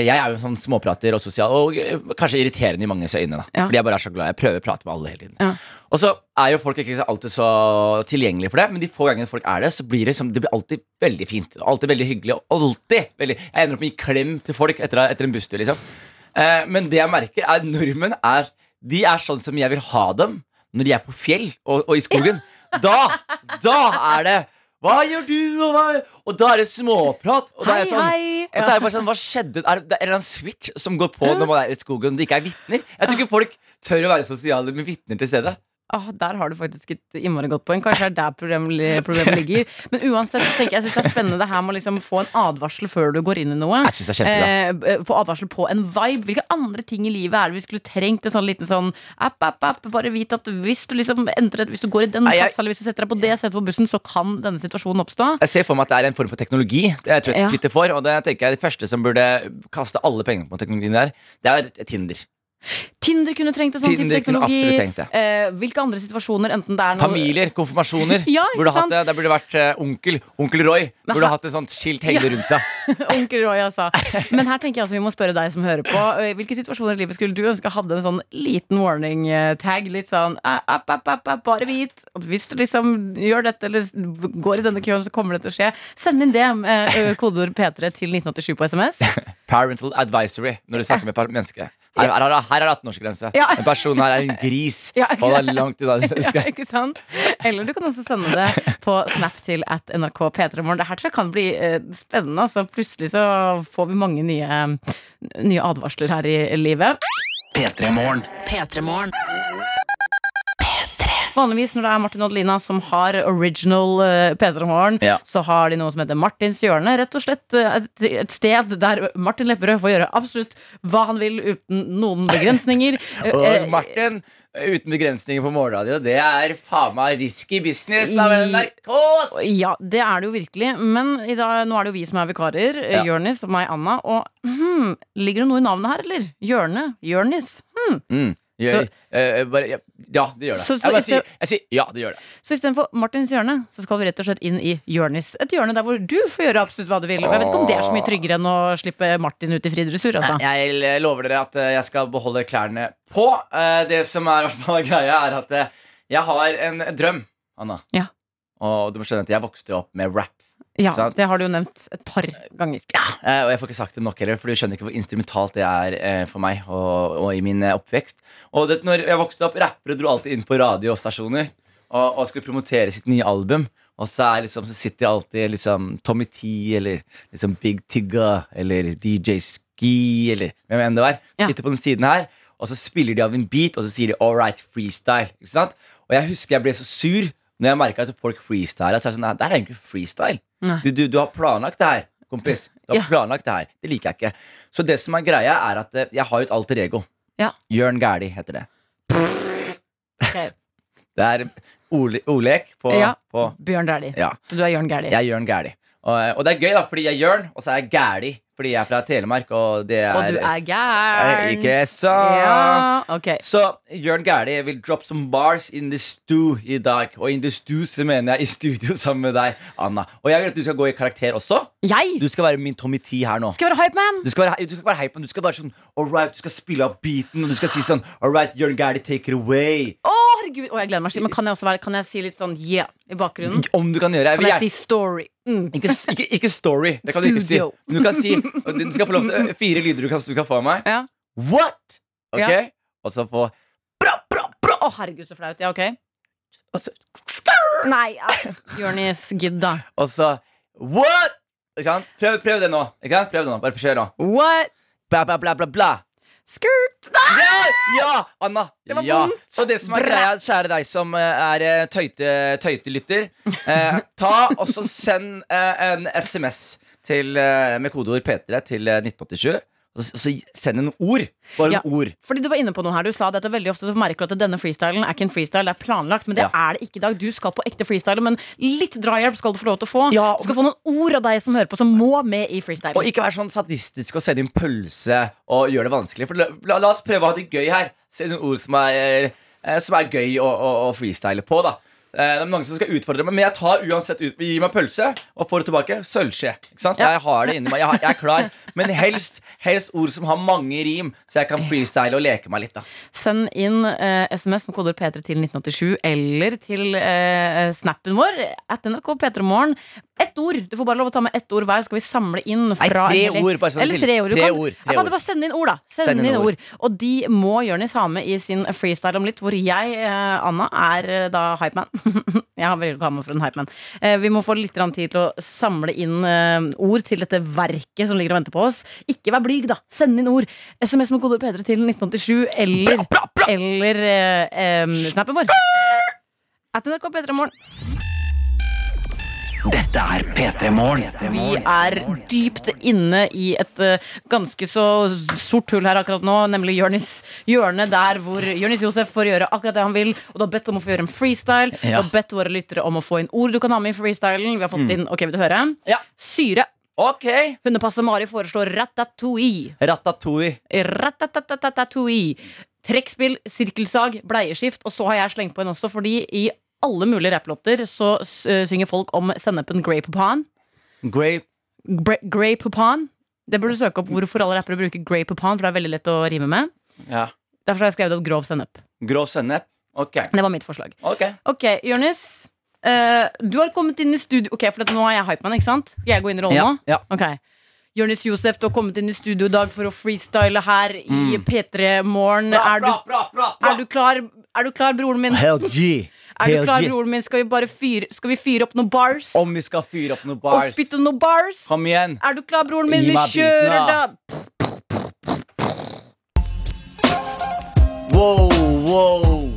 jeg er jo sånn småprater og sosial, og eh, kanskje irriterende i manges øyne. Da, Ja. Fordi jeg bare er så glad. Jeg prøver å prate med alle hele tiden. Ja. Og så er jo folk ikke alltid så tilgjengelige for det, men de få gangene folk er det, så blir det, som, det blir alltid veldig fint. Alltid veldig hyggelig. Og alltid veldig Jeg ender opp med å gi klem til folk etter, etter en busstur, liksom. Eh, men det jeg merker, er at nordmenn er De er sånn som jeg vil ha dem når de er på fjell og, og i skogen. Da, da er det hva gjør du? Og, hva? og da er det småprat. Og, da er sånn, hei. og så er det bare sånn, hva skjedde? Er det, det er en switch som går på når man er i skogen og det ikke er vitner. Jeg tror ikke folk tør å være sosiale med vitner til stede. Ah, der har du faktisk et innmari godt poeng. Kanskje det er der problemet, problemet ligger. Men uansett så tenker jeg, jeg synes det er spennende det her med å liksom få en advarsel før du går inn i noe. Jeg synes det er kjempebra. Eh, få advarsel på en vibe. Hvilke andre ting i livet er det vi skulle trengt en sånn liten sånn app, app, app. Bare vit at hvis du liksom entrer, Hvis du går i den Nei, jeg- kassa, eller hvis du setter deg på det setet på bussen, så kan denne situasjonen oppstå. Jeg ser for meg at det er en form for teknologi. Det tror jeg Ja. Twitter får, og det tenker jeg det første som burde kaste alle pengene på teknologien der, det er Tinder. Tinder kunne trengt en sånn Tinder type teknologi. det. Eh, hvilke andre situasjoner, enten det er noe Familier, konfirmasjoner. *laughs* Ja, burde hatt det. Der burde vært uh, onkel. Onkel Roy burde hatt et sånt skilt hengende rundt seg. *laughs* Onkel Roy, altså. Men her tenker jeg altså vi må spørre deg som hører på. Eh, Hvilke situasjoner i livet skulle du ønske hadde en sånn liten warning-tag? Litt sånn eh, app, app, app, app, bare vit hvis du liksom gjør dette eller går i denne køen, så kommer det til å skje. Send inn det med eh, kodeord P3 til 1987 på SMS. *laughs* Parental advisory når du snakker med et Her, her, er- her er 18-årsgrense. Ja. En person her er en *laughs* gris. Ja. Hold deg langt unna det *laughs* Ja, ikke sant? Eller du kan også sende det på Snap til at NRK P3morgen. Det her tror jeg kan bli eh, spennende. Altså, plutselig så får vi mange nye, nye advarsler her i livet. P3 Morgen. P3morgen. Vanligvis når det er Martin og Adelina som har original uh, P3 Morgen, Ja. så har de noe som heter Martins hjørne. Rett og slett eh, et, et sted der Martin Lepperød får gjøre absolutt hva han vil uten noen begrensninger. *laughs* Og eh, Martin, uten begrensninger på morgenradio, det er faen meg risky business av NRK! Ja, det er det jo virkelig. Men dag, nå er det jo vi som er vikarer. Ja. Jørnis og meg, Anna. Og hmm, ligger det noe i navnet her, eller? Hjørne? Jørnis? Hmm. Mm. Gjør, eh, bare, ja, ja, det gjør det. Så- så jeg, sier, si, ja, det gjør det. Så istedenfor Martins hjørne, så skal vi rett og slett inn i Jørnis. Et hjørne der hvor du får gjøre absolutt hva du vil. Og jeg vet ikke om det er så mye tryggere enn å slippe Martin ut i fri dressur, altså. Jeg lover dere at eh, jeg skal beholde klærne på. Eh, Det som er *laughs* greia, er at eh, jeg har en drøm, Anna. Ja. Og du må skjønne at jeg vokste opp med rap. Ja, sånn. det har du jo nevnt et par ganger. Ja, Og jeg får ikke sagt det nok heller, for du skjønner ikke hvor instrumentalt det er eh, for meg og, og i min eh, oppvekst. Og det, når jeg vokste opp, rappere dro alltid inn på radiostasjoner og, og skulle promotere sitt nye album. Og så, er liksom, så sitter alltid liksom Tommy T eller liksom Big Tigga eller DJ Ski eller hvem enn det var. Ja. Sitter på den siden her, og så spiller de av en beat, og så sier de 'all right, freestyle'. Ikke sant? Og jeg husker jeg ble så sur når jeg merka at folk freestyler. Så er det sånn, det er egentlig freestyle. Du, du, du har planlagt det her, kompis. Du har Ja. planlagt det her. Det liker jeg ikke. Så det som er greia, er at eh, jeg har jo et alter ego. Ja. Jørn Gæli heter det. Okay. *laughs* Det er ole, ordlek på, Ja. på Bjørn Dæhlie. Ja. Så du er Jørn. Jeg er Jørn Gæli. Og, og det er gøy, da, fordi jeg er Jørn, og så er jeg Gæli. Fordi jeg er fra Telemark, og det er, Og du er gæren. Ikke så Ja, okay. Så Jørn Gæli vil drop some bars in the stew i dag. Og in the stew så mener jeg i studio *laughs* sammen med deg, Anna. Og jeg vil at du skal gå i karakter også. Jeg Du skal være min Tommy T her nå. skal være hypeman. Du skal være, du skal være hype, man, du skal være sånn Alright, du skal spille av beaten, og du skal si sånn Alright, Jørn Gæli, take it away. Oh! herregud. Å, jeg gleder meg. Men kan jeg også være Kan jeg si litt sånn yeah i bakgrunnen? Om du kan gjøre. det Kan jeg gjerne si story? Mm. ikke, ikke, ikke story. Det kan du ikke si. Men du kan si Du skal få lov til fire lyder du kan, du kan få av meg. Ja. What? Ok? Ja. Og så få bra, bra, bra. Å, herregud, så flaut. Ja, ok. Og så skrr. Nei, ja. Jonis, gidd, da. Og så what? Ikke sant? Prøv, prøv det nå. Ikke sant? Prøv det nå. Bare kjør nå. What? Bla, bla, bla, bla, bla. Skirt. Ja! ja! Anna. var Ja. vondt. Så det som er greia, kjære deg som eh, er eh, tøyte, tøytelytter, eh, *laughs* ta og så send eh, en SMS til, eh, med kodeord P3 til eh, 1987. Og så, send en ord. Bare Ja. en ord. Fordi Du var inne på noe her, du sa dette veldig ofte så merker du at denne freestylen er ikke en freestyle, det er planlagt. Men det Ja. er det ikke i dag. Du skal på ekte freestyle, men litt drahjelp skal du få lov til å få. Ja, Du skal få noen ord av deg som hører på, som må med i freestyle. Og ikke være sånn sadistisk og sende inn pølse og gjøre det vanskelig. For la, la, la oss prøve å ha det gøy her. Se noen ord som er, eh, som er gøy å, å, å freestyle på. da Det er mange som skal utfordre meg, men jeg tar uansett ut Gi meg pølse og får det tilbake. Sølvskje. Ja. Jeg har det inni meg. Jeg, har, jeg er klar. Men helst, helst ord som har mange rim, så jeg kan freestyle og leke meg litt. da Send inn eh, SMS med kodeord P3 til 1987 eller til eh, snappen vår. At NRK P3morgen. Ett ord! Du får bare lov å ta med ett ord hver. Skal vi samle inn Nei, fra tre en hel- ord, bare sånn Eller tre ord. Tre kan, ord, tre Jeg fatter, bare send inn ord, da. Send, Send inn ord. ord. Og de må Jonis ha med i sin freestyle om litt, hvor jeg, eh, Anna, er eh, da hypeman. *laughs* jeg har veldig med for en hypeman. Eh, vi må få litt tid til å samle inn ord til dette verket som ligger og venter på oss. Ikke vær blyg, da. Send inn ord. SMS med kode P3 til 1987 eller, eller eh, eh, snappen vår. At NRK P3 Morgen. Dette er P3 Morgen. Vi er dypt inne i et eh, ganske så sort hull her akkurat nå, nemlig Jørnis hjørne, der hvor Jørnis Josef får gjøre akkurat det han vil. Og du har bedt om å få gjøre en freestyle. Du Ja. har bedt våre lyttere om å få inn ord du kan ha med i freestylen. Vi har fått inn, ok, vil du høre? Ja. Syre. Ok. Hundepasset Mari foreslår ratatouille. Ratatouille. Ratatatatouille. Trekkspill, sirkelsag, bleieskift. Og så har jeg slengt på en også, fordi i alle mulige rapplåter så synger folk om sennepen Grey Poupon. Grape. Bre- Grey Poupon. Det burde du søke opp hvorfor alle rappere bruker Grey Poupon, for det er veldig lett å rime med. Ja. Derfor har jeg skrevet opp grov sennep. Grov sennep. Ok. Det var mitt forslag. Ok Ok, Jonis. Uh, du har kommet inn i studio Ok, for nå er jeg hypeman, ikke sant? Skal jeg gå inn i rollen Ja, nå? ja. Ok Jonis Josef, du har kommet inn i studio i dag for å freestyle her i P3 Morgen. Er, er du klar, broren min? Hell yeah. Er du klar, broren min? Skal vi bare fyre, skal vi fyre opp noen bars? Om vi skal fyre opp noen Og bars. spytte noen bars? Kom igjen. Er du klar, broren min? Vi kjører, da. da. Wow, wow.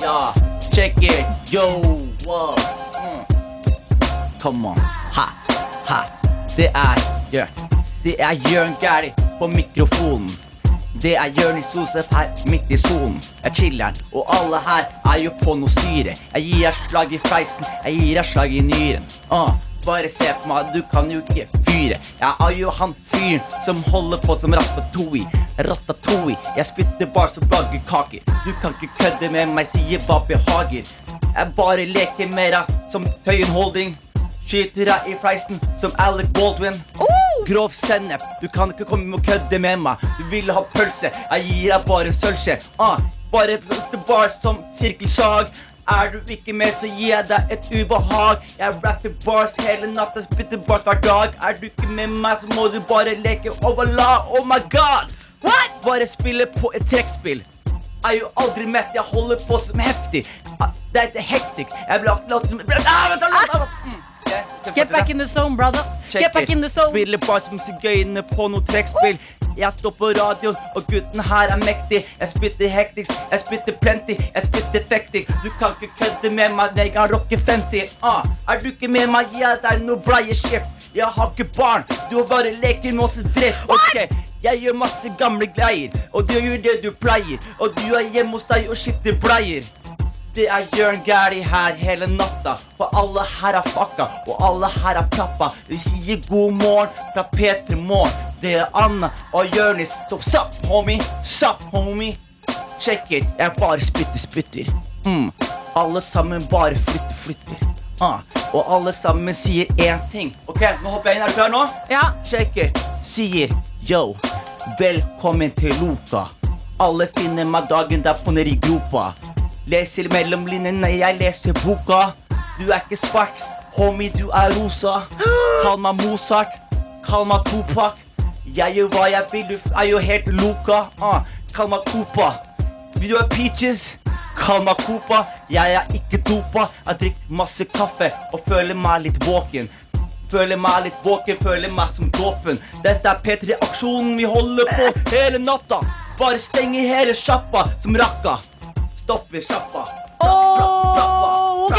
Ja, check it. Yo, wow. Mm. Come on. Ha, ha. Det er Jørn. Det er Jørn Gæli på mikrofonen. Det er Jørnis Josef her midt i sonen. Jeg chiller'n, og alle her er jo på noe syre. Jeg gir deg slag i fleisen, jeg gir deg slag i nyren. Ah, bare se på meg, du kan jo ikke fyre. Jeg er jo han fyren som holder på som ratatouille. Ratatouille, jeg spytter bars og lager kaker. Du kan ikke kødde med meg, sier hva behager. Jeg bare leker med deg som Tøyen Holding. Skyter deg i fleisen som Alec Baldwin. Grov sennep, du kan ikke komme og kødde med meg. Du vil ha pølse, jeg gir deg bare sølvskje. Ah, bare the bars som sirkelsag. Er du ikke med, så gir jeg deg et ubehag. Jeg rapper bars hele natta, spytter bars hver dag. Er du ikke med meg, så må du bare leke overla. Oh my god! What? Bare spille på et trekkspill. Jeg er jo aldri mett, jeg holder på som heftig. Ah, Det er ikke hektik. Jeg blir akkurat som ah, Get back in the zone, brother. Check Get back it. in the zone. Spiller bare som sigøyner på noe trekkspill. Jeg står på radioen, og gutten her er mektig. Jeg spytter hektisk, jeg spytter plenty, jeg spytter fektig. Du kan ikke kødde med meg, jeg kan rocke 50. Uh. er du ikke med meg, gir jeg deg noe bleieskift. Jeg har ikke barn, du bare leker med oss dritt. Ok, jeg gjør masse gamle greier, og du gjør det du pleier. Og du er hjemme hos deg og skifter bleier. Det er Jørn Gæli her hele natta, for alle her er fucka, og alle her er pappa. Vi sier god morgen fra P3 Morgen. Det er Anna og Jørnis, så sup, homie, sup, homie. Check it, jeg bare spytter, spytter. Mm. Alle sammen bare flytter, flytter. Ah. Og alle sammen sier én ting. Ok, nå hopper jeg inn. Er du klar nå? Ja. Check it, sier yo. Velkommen til Loka. Alle finner meg dagen der på nedi gropa. Leser mellom linjene, jeg leser boka. Du er ikke svart, homie, du er rosa. Kall meg Mozart, kall meg Topak. Jeg gjør hva jeg vil, du er jo helt loka. Uh, kall meg Copa. Du ha peaches? Kall meg Copa. Jeg er ikke dopa. Jeg drikker masse kaffe og føler meg litt våken. Føler meg litt våken, føler meg som dåpen. Dette er P3-aksjonen, vi holder på hele natta. Bare stenger hele sjappa som rakka. Stopper sjappa. Ok.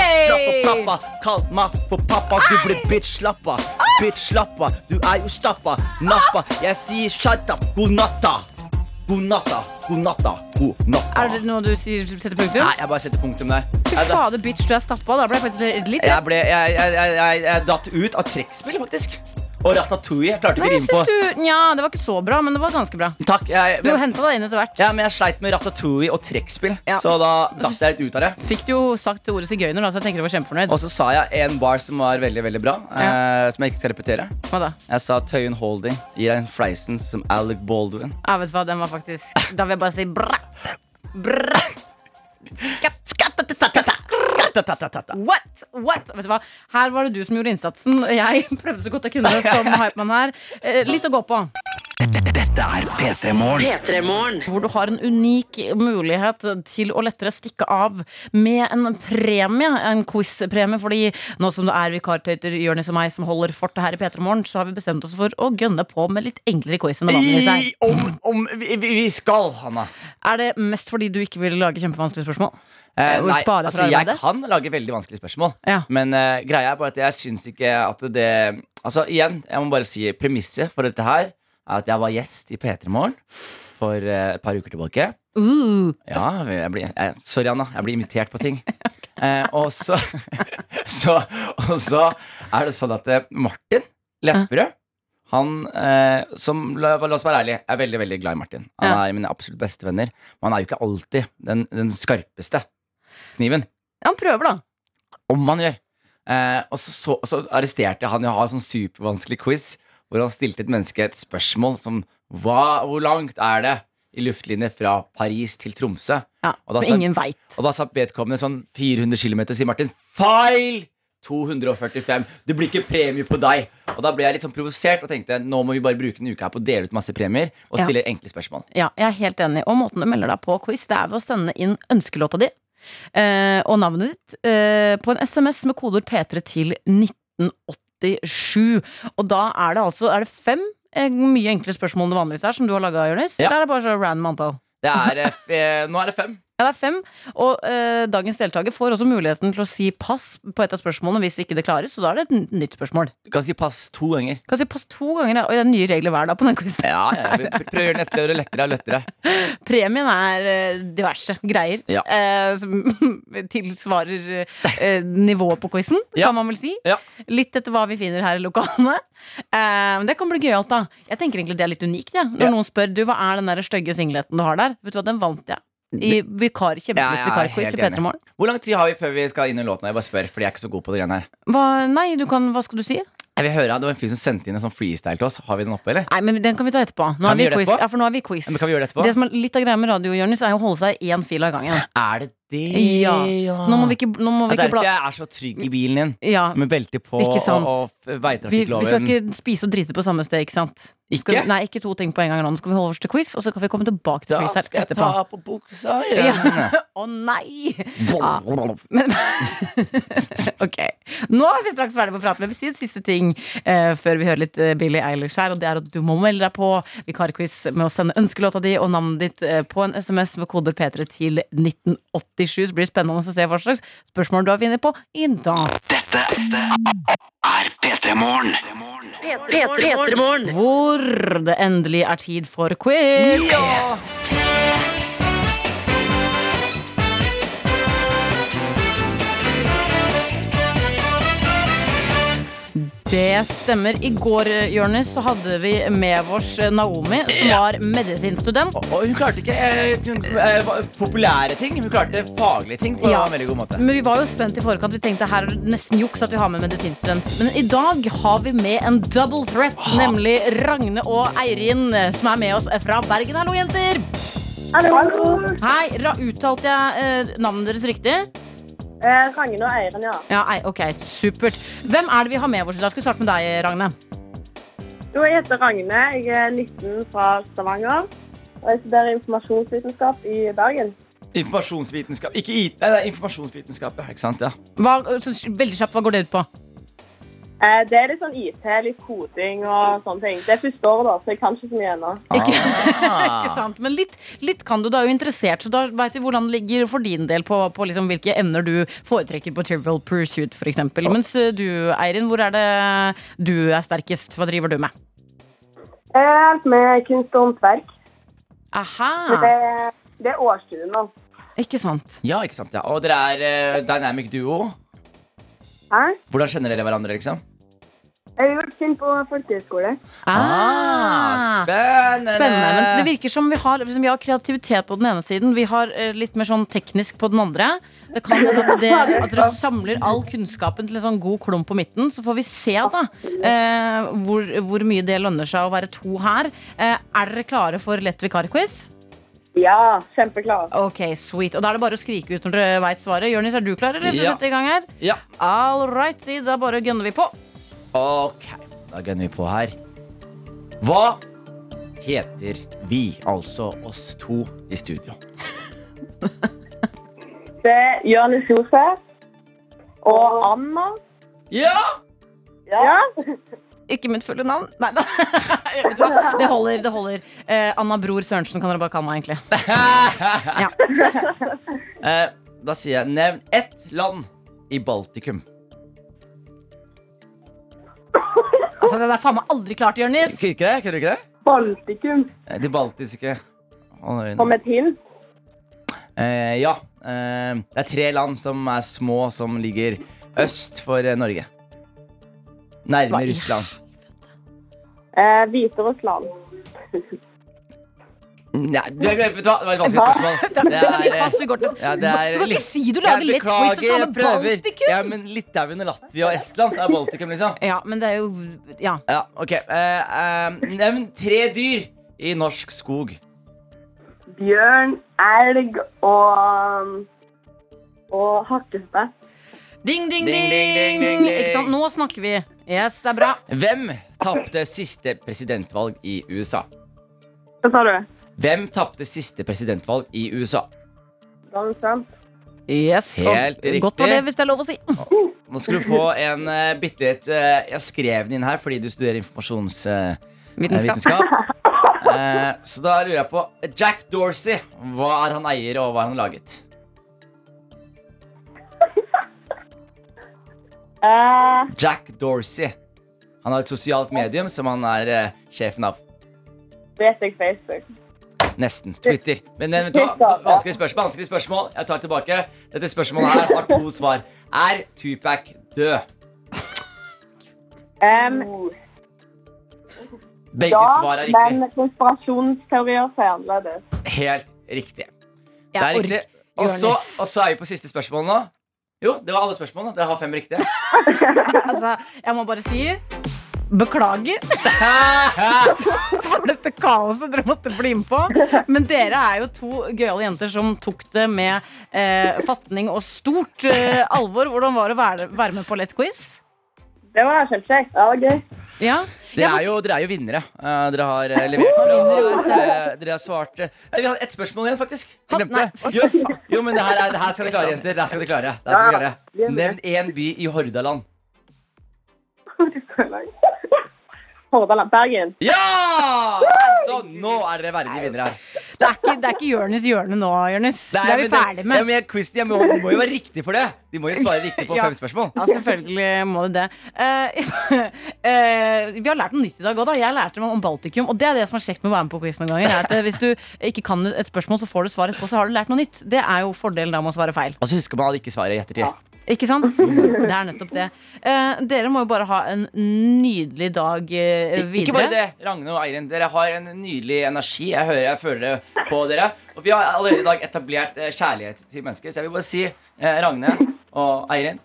Pappa, kall meg for pappa, du blir bitch slappa. Bitch slappa, du er jo stappa. Nappa, jeg sier shut up, god natta. God natta, god natta, god natta. Er det noe du sier, setter punktum? Nei, jeg bare setter punktum der. Fy fader, bitch, du er stappa. Da ble jeg faktisk litt jeg, ble, jeg, jeg, jeg, jeg datt ut av trekkspill, faktisk. Og ratatouille. Jeg klarte ikke å jeg rime på. syns du Nja, det var ikke så bra, men det var ganske bra. Takk. Jeg, Du men, henta deg inn etter hvert. ja, men jeg sleit med ratatouille og trekkspill, Ja. så da datt jeg litt ut av det. Fikk du jo sagt ordet sigøyner, da, så jeg tenker du var kjempefornøyd. Og så sa jeg en bar som var veldig veldig bra, eh, som jeg ikke skal repetere. Hva da? Jeg sa Tøyen Holding gir deg en fleisen som Alec Baldwin. Jeg vet hva, den var faktisk Da vil jeg bare si bra. Bra. What? What? Vet du hva? Her var det du som gjorde innsatsen. Jeg *laughs* prøvde så godt jeg kunne som hypeman her. Eh, litt å gå på. Dette er P3 Morgen. Hvor du har en unik mulighet til å lettere stikke av med en premie. En quiz-premie. Fordi nå som det er vikartøyter Jonis og meg som holder fortet her i P3 Morgen, så har vi bestemt oss for å gønne på med litt enklere quiz enn det vanligvis er. I, om, om vi, vi vi skal, Hanna. Er det mest fordi du ikke vil lage kjempevanskelige spørsmål? Eh, nei, jeg fra altså, jeg kan lage veldig vanskelige spørsmål. Ja. Men uh, greia er bare at jeg syns ikke at det Altså igjen, jeg må bare si premisset for dette her er at jeg var gjest i P3 Morgen for uh, et par uker tilbake. Uh, Ja, jeg blir, jeg, sorry, Anna. Jeg blir invitert på ting. *laughs* Eh, og så, *laughs* så Og så er det sånn at eh, Martin Lepperød han, eh, som, la, la oss være ærlige, er veldig veldig glad i Martin. Han Ja. er mine absolutt beste venner. Men han er jo ikke alltid den, den skarpeste kniven. han prøver, da. Om han gjør. Eh, og så, så, så arresterte han i å ha en sånn supervanskelig quiz hvor han stilte et menneske et spørsmål som hva, Hvor langt er det i luftlinje fra Paris til Tromsø? Ja, Og da sa- ingen vet Og da sa vedkommende sånn 400 km, sier Martin. Feil! 245. Det blir ikke premie på deg. Og da ble jeg litt sånn provosert og tenkte nå må vi bare bruke en uke her på å dele ut masse premier og Ja. stille enkle spørsmål. Ja, jeg er helt enig. Og måten du melder deg på quiz, det er ved å sende inn ønskelåta di eh, og navnet ditt eh, på en SMS med kodeord P3 til 1987. Og da er det altså er det fem eh, mye enklere spørsmål enn det vanligvis er, som du har laga, Jonis. Ja. Eller er det bare så random antall? Det er, eh, eh, nå er det fem. Ja, det er fem. Og eh, dagens deltaker får også muligheten til å si pass på et av spørsmålene hvis ikke det klares. Så da er det et n- nytt spørsmål. Du kan si pass to ganger. Kan si pass to ganger, ja. og det er nye regler hver dag på den quizen. Ja, ja, pr- Prøv å gjøre den lettere og lettere og *laughs* lettere. Premien er eh, diverse greier Ja. eh, som *laughs* tilsvarer eh, nivået på quizen, Ja. kan man vel si. Ja. Litt etter hva vi finner her i lokalene. Eh, men det kan bli gøyalt, da. Jeg tenker egentlig det er litt unikt. Ja. Når Ja. noen spør du, hva er den der stygge singleten du har der, vet du hva, den vant jeg. I vikar, Ja, kjempeflott er vikarquiz i P3. Morgen. Hvor lang tid har vi før vi skal inn i låten? Jeg bare spør, fordi jeg er ikke så god på det greiene her. Hva, nei, du kan, hva skal du si? Jeg vil høre, Det var en fyr som sendte inn en sånn freestyle til oss. Har vi den oppe, eller? Nei, men Den kan vi ta etterpå. Nå Kan er vi vi quiz. etterpå? Ja, nå er vi quiz. Ja, men kan vi gjøre det etterpå? Det som er litt av greia med radio, Jonis, er å holde seg i én fil av gangen. Er det det? Ja. Så nå må vi ikke, nå må Ja, vi ikke bla... jeg er så trygg i bilen din. Ja, Med belte på og, og vi, vi skal ikke spise og drite på samme sted, ikke sant? Ikke? Skal, nei, ikke to ting på en gang nå. Skal vi holde oss til quiz, og så kan vi komme tilbake til Da skal jeg etterpå. ta på buksa *laughs* Ja. igjen. Å nei! Ja. Men, *laughs* ok. Nå er vi straks ferdig med å prate, men jeg vil si en siste ting uh, før vi hører litt uh, Billie Eilish her. Og det er at du må melde deg på vikarquiz med å sende ønskelåta di og navnet ditt uh, på en SMS med koder P3 til 1987. Så blir det spennende å se hva slags spørsmål du har funnet på i dag. Dette er P3 Morgen. P3 Morgen. Hvor det endelig er tid for quiz. Det stemmer. I går Jørnes, så hadde vi med oss Naomi, som var medisinstudent. Og hun klarte ikke eh, eh, populære ting, hun klarte faglige ting på Ja. en veldig god måte. Men vi var jo spent i forkant. Vi tenkte her er det nesten juks at vi har med medisinstudent. Men i dag har vi med en double threat, nemlig Ragne og Eirin, som er med oss fra Bergen. Hallo, jenter! Hallo. Hei, ra Uttalte jeg eh, navnet deres riktig? Eh, Ragne og Eiren, ja. Ja, ei, ok, supert. Hvem er det vi har med oss i dag? Skal vi starte med deg, Ragne? Jo, jeg heter Ragne. Jeg er 19 fra Stavanger. Og jeg studerer informasjonsvitenskap i Bergen. Informasjonsvitenskap Ikke IT, nei, det er informasjonsvitenskap, ja. Ikke sant, ja. Hva, så, veldig kjapt, hva går det ut på? Eh, det er litt sånn IT, litt koding og sånne ting. Det er første året, da, så jeg kan ikke så mye ennå. Ikke, Ah. *laughs* ikke sant, Men litt, litt kan du, da er jo interessert, så da veit vi hvordan det ligger for din del på, på liksom hvilke emner du foretrekker på Trivial Pursuit, f.eks. Mens eh, du, Eirin, hvor er det du er sterkest? Hva driver du med? Jeg Eh, med kunst og håndverk. Aha, Det, det er årstiden nå. ikke sant. Ja, ikke sant, ja. Og dere er uh, dynamic duo. Hæ? Hvordan kjenner dere hverandre, liksom? Jeg har vært kjent på folkehøyskole. Ah, spennende! Spennende, men det virker som vi har, som vi har kreativitet på den ene siden. Vi har eh, litt mer sånn teknisk på den andre. Det kan hende at, det, at dere samler all kunnskapen til en sånn god klump på midten. Så får vi se da eh, hvor, hvor mye det lønner seg å være to her. Eh, er dere klare for lett vikarquiz? Ja, kjempeklar. Ok, sweet. Og da er det bare å skrike ut når dere veit svaret. Jonis, er du klar, eller? Å Ja. sette i gang her? Ja. All right, da bare gønner vi på. Ok, da gunner vi på her. Hva heter vi, altså oss to i studio? *laughs* Det er Jonis Josef og Anna. Ja! Ja. *laughs* *laughs* Ikke mitt fulle navn. Nei da. *laughs* Vet du hva? Det holder. det holder eh, Anna Bror Sørensen kan dere bare kalle meg, egentlig. *laughs* Ja. *laughs* Eh, da sier jeg nevn ett land i Baltikum. Altså, Det er faen meg aldri klart, Jonis. Kunne ikke det? Kunne du ikke det? Baltikum. Eh, De baltiske Som et hint. Eh, ja. Eh, det er tre land som er små, som ligger øst for eh, Norge. Nærme Hva i Russland. Eh, Hviterussland. Nei, du, vet du hva? Det var et vanskelig spørsmål. *laughs* Det er, eh, ja, det er Du kan ikke si du lager lett quiz og beklager, med prøver. Baltikum. Ja, men Litauen og Latvia og Estland er Baltikum, liksom. Ja, men det er jo Ja. Ja, ok eh, eh, Nevn tre dyr i norsk skog. Bjørn, elg og og hakkespett. Ding, ding, Ding, ding, ding, ding, ding, ding. Ikke sant? Nå snakker vi. Yes, det er bra. Hvem tapte siste presidentvalg i USA? Hva sa du? Hvem tapte siste presidentvalg i USA? Donald Trump. Yes, Helt riktig. Godt var det, hvis det er lov å si. Nå skal du få en uh, bitte litt uh, Jeg skrev den inn her fordi du studerer informasjonsvitenskap. Vitenskap. *laughs* så da lurer jeg på Jack Dorsey. Hva er han eier, og hva har han laget? Eh, Jack Dorsey. Han har et sosialt medium som han er uh, sjefen av. vet jeg Facebook. Nesten. Twitter. Men eh, vet du hva? vanskelig spørsmål. vanskelig spørsmål Jeg tar tilbake. Dette spørsmålet her har to svar. Er Tupac død? Um, Begge ja, svar er riktig. men konspirasjonsteorier sier annerledes. Helt riktig. Det er riktig. og så er vi på siste spørsmål nå. Jo, det var alle spørsmålene. Dere har fem riktige. *laughs* Altså, jeg må bare si Beklager *laughs* for dette kaoset dere måtte bli med på. Men dere er jo to gøyale jenter som tok det med eh, fatning og stort eh, alvor. Hvordan var det å være, være med på Lett quiz? Det var kjempekjekt. Ja, det var gøy. Ja. Dere er jo, dere er jo vinnere. Uh, dere har uh, levert bra. Uh, dere har svart Vi har ett spørsmål igjen, faktisk. Jeg glemte det. Jo, jo men det her, er, det her skal dere klare, jenter. Det her skal dere klare. Det her skal dere klare. Nevn én by i Hordaland. *laughs* Hordaland. Bergen. Ja! Så nå er dere verdige vinnere her. Det er ikke, det er ikke Jørnis hjørne nå, Jørnes. Det er vi ferdig Ja, med. men quizen jeg må, må jo være riktig for det. De må jo svare riktig på *laughs* Ja. fem spørsmål. Ja, selvfølgelig må du det. Uh, uh, *laughs* vi har lært noe nytt i dag òg, da. Jeg lærte meg om Baltikum. Og det er det som er kjekt med å være med på quiz noen ganger. Er at eh, hvis du ikke kan et spørsmål, så får du svar etterpå, så har du lært noe nytt. Det er jo fordelen da med å svare feil. Og så husker man at ikke svaret i ettertid. Ikke sant? *laughs* Det er nettopp det. Eh, dere må jo bare ha en nydelig dag eh, videre. Ikke bare det, Ragne og Eirin. Dere har en nydelig energi. Jeg, hører, jeg føler det på dere. Og vi har allerede i dag etablert eh, kjærlighet til mennesker. Så jeg vil bare si, eh, Ragne og Eirin,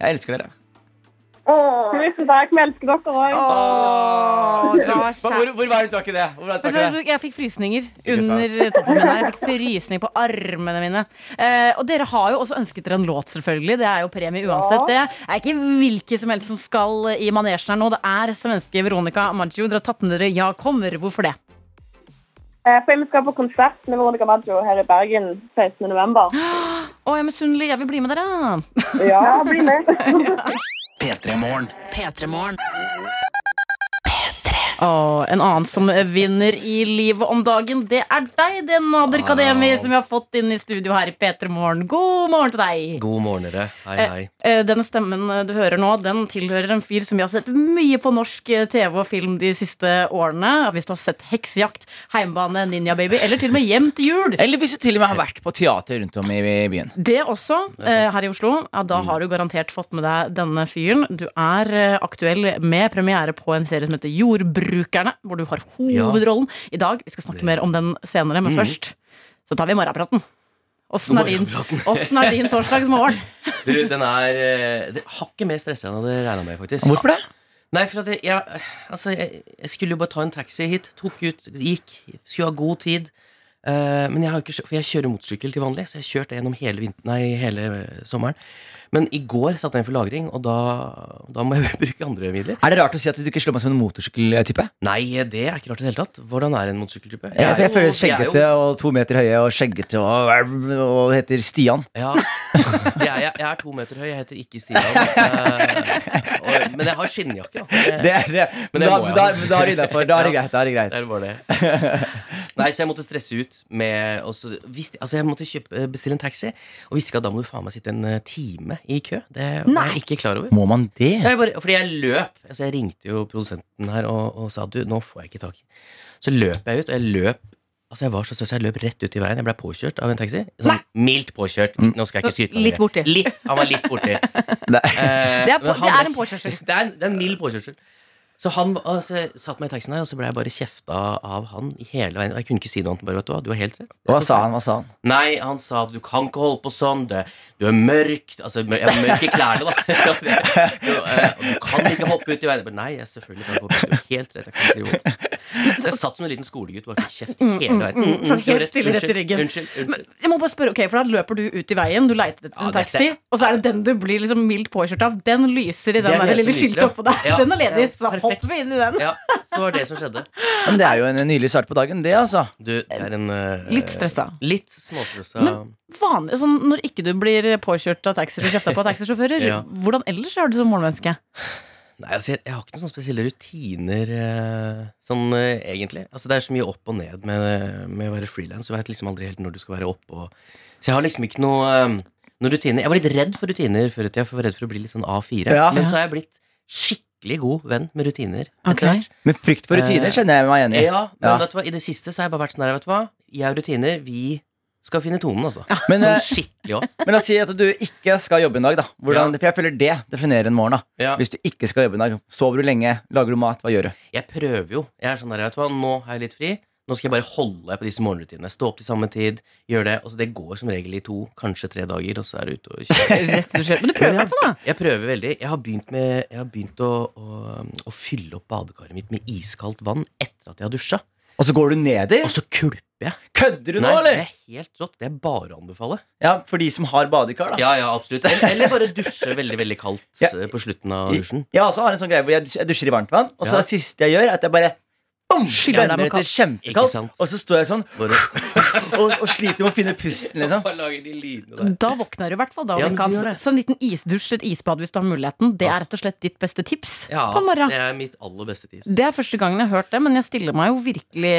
jeg elsker dere. Tusen takk. Vi elsker dere òg. Åh, det var Hvor, hvor, varmt var ikke det? Var ikke det? Jeg fikk frysninger under toppen min her. Jeg fikk frysninger på armene mine. Eh, og dere har jo også ønsket dere en låt, selvfølgelig. Det er jo premie uansett. Det er ikke hvilken som helst som skal i manesjen her nå. Det er svenske Veronica Maggio. Dere har tatt med dere Ja kommer. Hvorfor det? Eh, For vi skal på konsert med Veronica Maggio her i Bergen 16. november. Å, jeg er misunnelig. Jeg vil bli med dere. Ja, bli med. *laughs* *laughs* P3 Morgen. P3morgen. En annen som vinner i livet om dagen, det er deg, det Nader Kademi, som vi har fått inn i studio her i P3 Morgen. God morgen til deg. God morgen, dere. Hei, hei. Eh, Denne stemmen du hører nå, den tilhører en fyr som vi har sett mye på norsk eh, TV og film de siste årene. Hvis du har sett Heksejakt, Heimbane, Ninja Baby eller til og med Hjem til jul. Eller hvis du til og med har vært på teater rundt om i byen. Det også, eh, her i Oslo. Ja, da har du garantert fått med deg denne fyren. Du er eh, aktuell med premiere på en serie som heter Jordbrukerne, hvor du har hovedrollen i dag. Vi skal snakke mer om den senere, men først så tar vi morgenpraten. Åssen er er din torsdagsmorgen? *laughs* Du, den er eh, det, Hakket mer stressa enn jeg hadde regna med, faktisk. Hvorfor det? Nei, for at jeg, jeg, altså, jeg, jeg skulle jo bare ta en taxi hit. Tok ut, gikk. Skulle ha god tid. Eh, men jeg har ikke For jeg kjører motorsykkel til vanlig, så jeg kjørte gjennom hele, vinter, nei, hele eh, sommeren. Men i går satte jeg inn for lagring, og da, da må jeg *laughs* bruke andre midler. Er det rart å si at du ikke slår meg som en motorsykkeltype? Nei, det er ikke rart i det hele tatt. Hvordan er en motorsykkeltype? Jeg, jeg, er jo- føler jeg er skjeggete og to meter høye og skjeggete og, og heter Stian. Ja. *laughs* Jeg, jeg, jeg er to meter høy, jeg heter ikke Stian. Eh, og, men jeg har skinnjakke, da. Det- Det er det. Men det da, må jeg da, da er det innafor. Da er det greit. Da er det greit. Det er bare det. *laughs* Nei, så jeg måtte stresse ut med og så visste, Altså, jeg måtte kjøpe, bestille en taxi, og visste ikke at da må du faen meg sitte en eh, time i kø. Det var Nei. jeg ikke klar over. Må man det? Jeg bare, fordi jeg løp. Altså, jeg ringte jo produsenten her og, og sa du, nå får jeg ikke tak i Så løp jeg ut, og jeg løp Altså jeg var så stressa, jeg løp rett ut i veien. Jeg ble påkjørt av en taxi. Sånn mildt påkjørt. Nå skal jeg ikke skryte av Litt borti. Litt, Han var litt borti. *laughs* Nei. Eh, Det er på- han det er en påkjørsel. *laughs* Det er det er en mild påkjørsel. Så han altså, jeg satt meg i taxien her, og så ble jeg bare kjefta av han i hele veien. Jeg kunne ikke si noe annet. Bare, vet du hva, du har helt rett. Hva sa han? Hva sa han? Nei, han sa at du kan ikke holde på sånn. Det, du er mørk. Altså, mør, jeg var mørk i klærne, da. *laughs* *laughs* du, uh, du kan ikke hoppe ut i veien. Nei, jeg selvfølgelig kan hoppe ut. Du har helt rett. Jeg kan ikke gjøre. Så *laughs* jeg satt som en liten skolegutt bare fikk kjeft hele veien. Mm, mm, Så du har helt stille rett i ryggen. Unnskyld, unnskyld. Jeg må bare spørre, ok, for Da løper du ut i veien, du leiter etter en Ja, dette- taxi, og så er det den du blir liksom mildt påkjørt av. Den lyser i den er der lille skiltet oppå der. Ja. Den er ledig, Ja, så perfekt. hopper vi inn i den. Ja, så var det som skjedde. Men det er jo en nydelig start på dagen, det, altså. Du, det er en eh, Litt stressa. Litt småstressa. Men vanlig, sånn, Når ikke du blir påkjørt av taxi eller kjefta på av taxisjåfører, Ja. hvordan ellers er du som morgenmenneske? Nei, altså, jeg, jeg har ikke noen sånne spesielle rutiner eh, sånn eh, egentlig. Altså, det er så mye opp og ned med, med å være frilans. Du vet liksom aldri helt når du skal være opp og Så jeg har liksom ikke noe, eh, noen rutiner. Jeg var litt redd for rutiner før i tida, for jeg var redd for å bli litt sånn A4. Ja. Men så har jeg blitt skikkelig god venn med rutiner. Okay. Men frykt for rutiner kjenner jeg meg igjen i. Ja, men Ja. vet du hva, i det siste så har jeg bare vært sånn her, vet du hva. Jeg har rutiner. Vi skal finne tonen, altså. Men, Sånn eh, skikkelig òg. men la oss si at du ikke skal jobbe en dag, da. Hvordan, Ja. For jeg føler det definerer en morgen. da Ja. Hvis du ikke skal jobbe en dag, sover du lenge, lager du mat, hva gjør du? Jeg prøver jo. Jeg er sånn der, vet du hva, Nå har jeg litt fri. Nå skal jeg bare holde på disse morgenrutinene. Stå opp til samme tid, gjøre det. Og så det går som regel i to, kanskje tre dager, og så er det ute og kjøre. *laughs* Rett og slett. Men du prøver i hvert fall, da. Jeg prøver veldig. Jeg har begynt, med, jeg har begynt å, å, å fylle opp badekaret mitt med iskaldt vann etter at jeg har dusja. Og så går du nedi? Og så kulper jeg. Kødder du nå, Nei, det er helt rått. Det er bare å anbefale. Ja, For de som har badekar, da. Ja, ja, absolutt. Eller, eller bare dusje veldig, veldig kaldt Ja. eh, på slutten av dusjen. Jeg også har en sånn greie hvor jeg jeg dusjer i varmt vann, og så Ja. det siste jeg gjør, er at jeg bare deg varmer med etter kjempekaldt, og så står jeg sånn *laughs* og, og sliter med å finne pusten, *laughs* liksom. Da våkner du i hvert fall. da Ja, du. Så en liten isdusj, et isbad hvis du har muligheten, det er rett og slett ditt beste tips Ja, på morgenen. det er mitt aller beste tips. Det er første gangen jeg har hørt det, men jeg stiller meg jo virkelig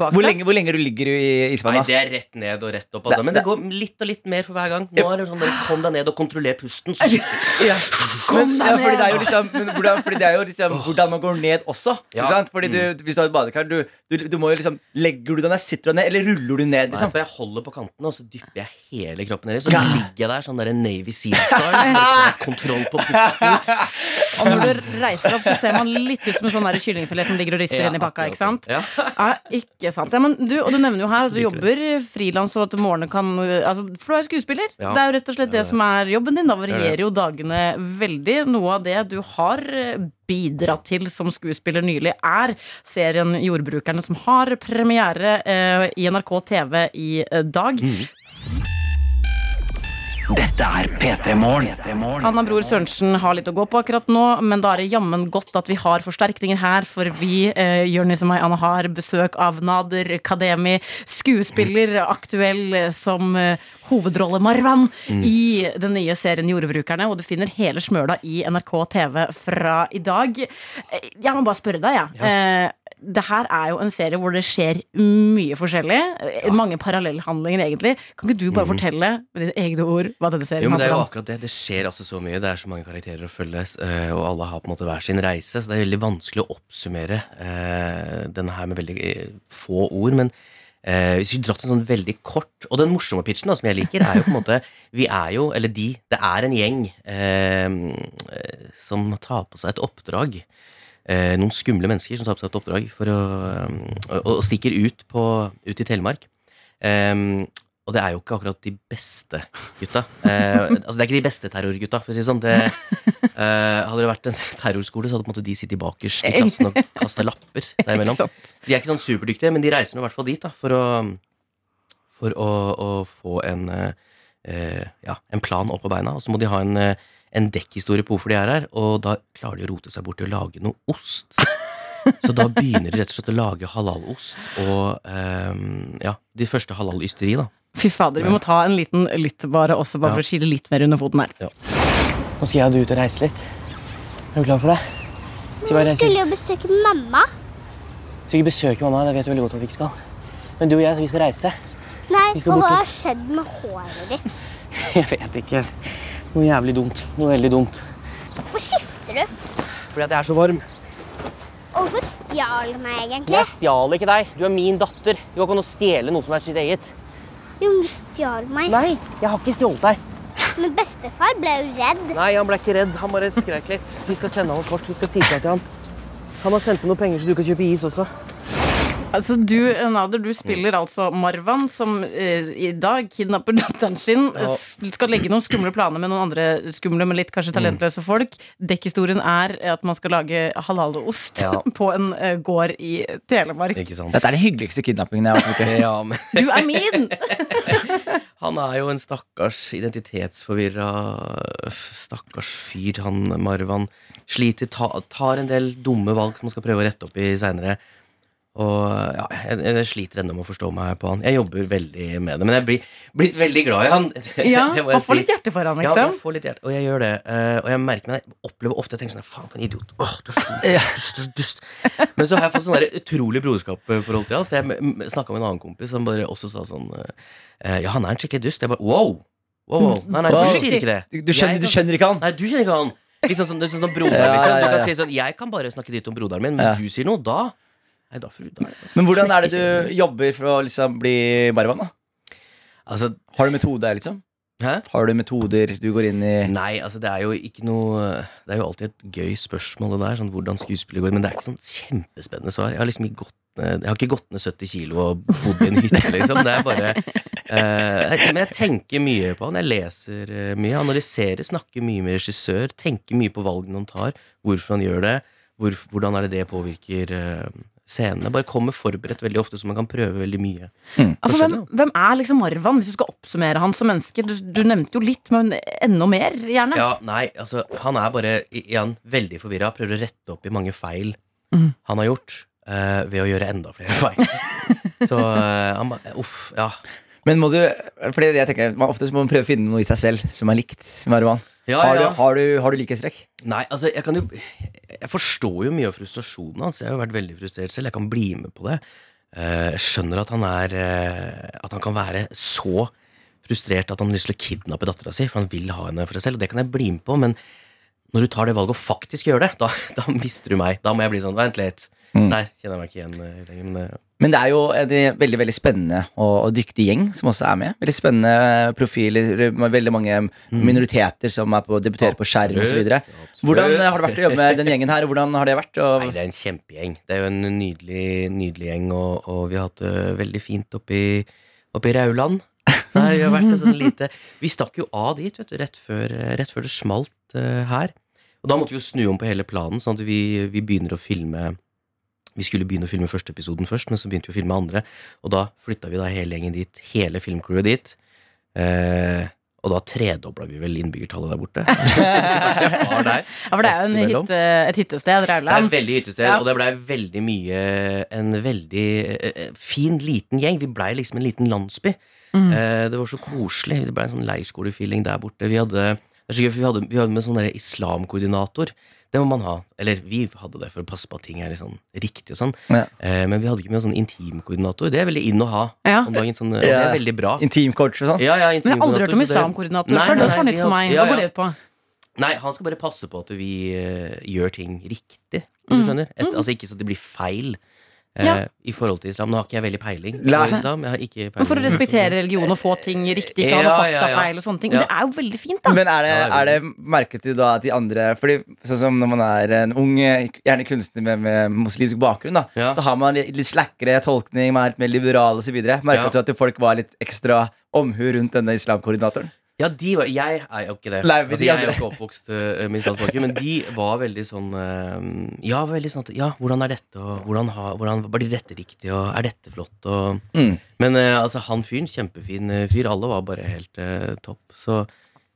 bak Hvor lenge, hvor lenge du ligger i Nei, det er rett ned og rett opp. Altså. Men det går litt og litt mer for hver gang. Nå er det sånn bare Kom deg ned og kontroller pusten. Ja. Men, ja, fordi det er jo liksom, fordi det er jo liksom hvordan man går ned også. Ikke sant? Fordi du, Hvis du et badekar. Du, du, du må jo liksom Legger du deg ned, sitter du ned, eller ruller du ned? Nei, liksom for jeg holder på kantene, og så dypper jeg hele kroppen nedi. Så ligger jeg der sånn der Navy Seal Star. *laughs* Kontroll på pusten. *laughs* Og når du reiser opp, så ser man litt ut som en sånn kyllingfilet som ligger og rister Ja, inn i pakka. ikke sant? Ja. Ja, ikke sant. Ja, men du, og du nevner jo her at du Liker jobber frilans, og at morgenen kan altså, For du er skuespiller. Ja. Det er jo rett og slett det som er jobben din. Da varierer jo dagene veldig. Noe av det du har eh, bidratt til som skuespiller nylig, er serien Jordbrukerne, som har premiere eh, i NRK TV i dag. dag. Dette er P3 Morgen. Anna Bror Sørensen har litt å gå på akkurat nå, men da er det jammen godt at vi har forsterkninger her, for vi, eh, Jonis og meg, Anna, har besøk av Nader Kademi, skuespiller, aktuell eh, som eh, hovedrolle Marwan i den nye serien Jordbrukerne, og du finner hele smøla i NRK TV fra i dag. Eh, Jeg må bare spørre deg, jeg. Ja. Det her er jo en serie hvor det skjer mye forskjellig. Ja. Mange parallellhandlinger, egentlig. Kan ikke du bare fortelle med dine egne ord hva denne serien Jo, men det er jo akkurat det. Det skjer altså så mye. Det er så mange karakterer å følge, eh, og alle har på en måte hver sin reise. Så det er veldig vanskelig å oppsummere eh, denne her med veldig eh, få ord. Men eh, hvis vi dratt en sånn veldig kort Og den morsomme pitchen da, som jeg liker, er jo på en måte Vi er jo, eller de, det er en gjeng eh, som tar på seg et oppdrag. Eh, noen skumle mennesker som tar på seg et oppdrag for å, eh, og, og stikker ut, på, ut i Telemark. Um, og det er jo ikke akkurat de beste gutta. Eh, altså Det er ikke de beste terrorgutta, for å si det sånn. Det, eh, hadde det vært en terrorskole, så hadde på en måte de sittet bakerst i klassen og kasta lapper *laughs* der imellom. De er ikke sånn superdyktige, men de reiser nå i hvert fall dit da for å, for å, å få en, eh, eh, ja, en plan opp på beina. Og så må de ha en, eh, en dekkhistorie på hvorfor de er her, og da klarer de å rote seg bort til å lage noe ost. *laughs* Så da begynner de rett og slett å lage halalost og um, ja, de første halalysteri, da. Fy fader, vi må ta en liten lytt bare også, bare for å skille litt mer under foten her. Nå skal jeg og du ut og reise litt. Er du klar for det? Skal vi skulle jo besøke mamma. Skal ikke besøke mamma, det vet du veldig godt at vi ikke skal. Men du og jeg, vi skal reise. Nei, skal og hva har skjedd med håret ditt? *laughs* Jeg vet ikke. Noe jævlig dumt. Noe veldig dumt. Hvorfor skifter du? Fordi at jeg er så varm. Og hvorfor stjal du meg egentlig? Jeg stjal ikke deg. Du er min datter. Du kan ikke stjele noe som er sitt eget. Jo, men du stjal meg. Nei, jeg har ikke stjålet deg. Men bestefar ble jo redd. Nei, han ble ikke redd. Han bare skrek litt. Vi skal sende han et kort. Vi skal si fra til han. Han har sendt med noen penger, så du kan kjøpe is også. Altså, du, Nader, du spiller altså Marwan, som eh, i dag kidnapper datteren sin. Ja. Skal legge noen skumle planer med noen andre skumle, men litt kanskje talentløse folk. Dekkhistorien er at man skal lage halalost Ja. *laughs* på en eh, gård i Telemark. Ikke sant? Dette er den hyggeligste kidnappingen jeg har vært borti. Ja, men *laughs* Du er min! *laughs* Han er jo en stakkars identitetsforvirra stakkars fyr, han Marwan. Sliter, ta, tar en del dumme valg som han skal prøve å rette opp i seinere. Og ja, jeg, jeg sliter ennå med å forstå meg på han. Jeg jobber veldig med det, men jeg blir blitt veldig glad i han. *laughs* Ja, Man får si. litt hjerte for han, Ja, liksom. jeg får litt hjerte, og jeg gjør det. eh, og jeg merker meg Jeg opplever ofte jeg tenker sånn Faen, for en idiot. Åh, du dust, dust, dust. *laughs* Men så har jeg fått sånn utrolig broderskapsforhold til han. Så jeg snakka med en annen kompis som bare også sa sånn eh, Ja, han er en skikkelig dust. Jeg bare wow! wow, wow. Nei, nei, Wow. du sier ikke det. Du kjenner, du kjenner ikke han? Nei, du kjenner ikke han. Liksom sånn sånn, det er sånn broderen, *laughs* liksom. ja, Du ja, kan ja. si sånn Jeg kan bare snakke dritt om broderen min, men hvis Ja. du sier noe, da Nei, da får da da, Men hvordan er det du jobber for å liksom bli barvan, da? Altså, Har du metode, liksom? hæ? Har du metoder du går inn i? Nei, altså det er jo ikke noe Det er jo alltid et gøy spørsmål det der, sånn hvordan skuespillet går, men det er ikke sånn kjempespennende svar. Jeg har liksom ikke gått ned, jeg har ikke gått ned 70 kilo og bodd i en hytte, liksom. Det er bare eh, Men jeg tenker mye på han. Jeg leser eh, mye, analyserer, snakker mye med regissør, tenker mye på valgene han tar, hvorfor han gjør det, hvor, hvordan er det det påvirker eh, scenene. Bare kommer forberedt veldig ofte, så man kan prøve veldig mye. Altså, hvem, hvem er liksom Marwan, hvis du skal oppsummere han som menneske? Du, du nevnte jo litt, men enda mer, gjerne. Ja, nei, altså Han er bare igjen veldig forvirra. Prøver å rette opp i mange feil mm. han har gjort, uh, ved å gjøre enda flere feil. *laughs* Så uh, han bare Uff, ja. Men må du Fordi jeg tenker man, Ofte så må man prøve å finne noe i seg selv som er likt Marwan. Ja, har, ja. Du, har, du, har du likhetstrekk? Nei, altså, jeg kan jo Jeg forstår jo mye av frustrasjonen hans. Jeg har jo vært veldig frustrert selv. Jeg kan bli med på det. Eh, Jeg skjønner at han er eh, At han kan være så frustrert at han har lyst til å kidnappe dattera si, for han vil ha henne for seg selv. Og det kan jeg bli med på, men når du tar det valget og faktisk gjør det, da, *laughs* da mister du meg. Da må jeg bli sånn Vent litt. Mm. Der kjenner jeg meg ikke igjen eh, lenger. Men det, Men det er jo en veldig veldig spennende og, og dyktig gjeng som også er med. Veldig spennende profiler. med Veldig mange minoriteter som er på, debuterer på skjerm osv. Hvordan eh, har det vært å jobbe med den gjengen her? Hvordan har det vært? Og, Nei, det er en kjempegjeng. Det er jo en nydelig, nydelig gjeng, og, og vi har hatt det veldig fint oppi, oppi Rauland. Nei, vi har vært et sånn lite Vi stakk jo av dit vet du, rett, før, rett før det smalt uh, her. Og da måtte vi jo snu om på hele planen, sånn at vi, vi begynner å filme Vi skulle begynne å filme første episoden først, men så begynte vi å filme andre. Og da flytta vi da hele gjengen dit, hele filmcrewet dit. Eh, og da tredobla vi vel innbyggertallet der borte. Der. *laughs* Ja, for det er jo en hytte, et hyttested, Det er et veldig hyttested, Ja. og det blei veldig mye En veldig eh, eh, fin, liten gjeng. Vi blei liksom en liten landsby. Mm. Eh, det var så koselig. Det blei en sånn leirskolefeeling der borte. Vi hadde, det er så gøy, for vi hadde, vi hadde med sånn islamkoordinator. Det må man ha. Eller vi hadde det for å passe på at ting er sånn riktig og sånn. Ja. Eh, men vi hadde ikke med sånn intimkoordinator. Det er veldig inn å ha Ja. om dagen. Sånn, og det er veldig bra. Intimcoach og sånn? Ja, ja, Men jeg har aldri hørt om islamkoordinator før. Det var nytt for meg. ja, Hva går det ut på? Nei, han skal bare passe på at vi uh, gjør ting riktig. Hvis Mm. du skjønner Et, Altså ikke så det blir feil Ja. i forhold til islam. Nå har ikke jeg veldig peiling på islam. Jeg har ikke Men for å respektere religion og få ting riktig, ikke ha noe faktafeil og sånne ting. Ja. Det er jo veldig fint, da. Men er det, er det merket du da at de andre Fordi sånn som når man er en ung eh, Gjerne kunstner med, med muslimsk bakgrunn da Ja. Så har man litt slakkere tolkning Man er litt mer liberal og så videre Merket Ja. du at folk var litt ekstra omhu rundt denne islamkoordinatoren? Ja, de var, Jeg er jo ikke det. Nei, altså, jeg er jo ikke oppvokst uh, med islamsk men de var veldig sånn uh, Ja, veldig sånn at Ja, hvordan er dette, og hvordan, ha, hvordan blir dette riktig, og er dette flott, og Mm. Men uh, altså, han fyren, kjempefin eh, fyr. Alle var bare helt eh, topp. Så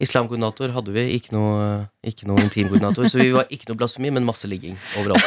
islamkoordinator hadde vi, ikke noe, ikke noe intimkoordinator. Så vi var ikke noe blasfemi, men masse ligging overalt. *laughs*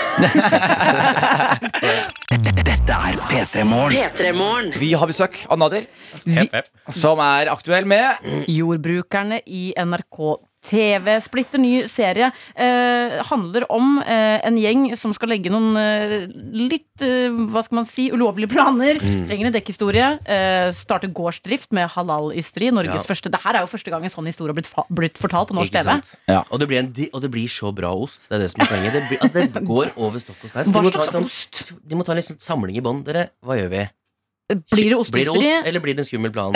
Dette er P3 Morgen. P3morgen. Vi har besøk av Nader Vi, Som er aktuell med jordbrukerne i NRK TV. Splitter ny serie. Eh, handler om eh, en gjeng som skal legge noen eh, litt, eh, hva skal man si, ulovlige planer. Mm. Trenger en dekkhistorie. Eh, starter gårdsdrift med halal-ysteri. Norges Ja. første. Det her er jo første gang en sånn historie har blitt, blitt fortalt på norsk TV. Ja. Og, det blir en, og det blir så bra ost. Det er det som er poenget. Det, blir, altså, det *laughs* går over stokk og stein. Hva de må ta slags en ost? sånn, de må ta en liksom samling i bånn. Dere, hva gjør vi? Blir det Blir det ost, eller blir det en skummel plan?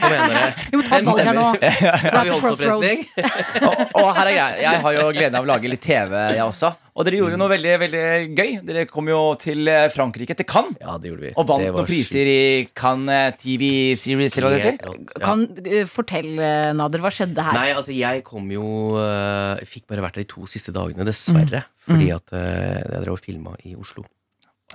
Kom igjen, dere. Vi må ta et valg her nå. *laughs* Har vi håndsoppretning? *laughs* og, og her er jeg Jeg har jo gleden av å lage litt TV jeg også Og dere gjorde jo noe veldig, veldig gøy Dere kom jo til eh, Frankrike, til Cannes Ja, det gjorde vi. Og vant noen priser i Cannes TV Series eller hva det heter ja. Kan uh, Fortell, Nader, hva skjedde her? Nei, altså jeg kom jo uh, fikk bare vært der de to siste dagene, dessverre. Fordi at uh, jeg drev og filma i Oslo.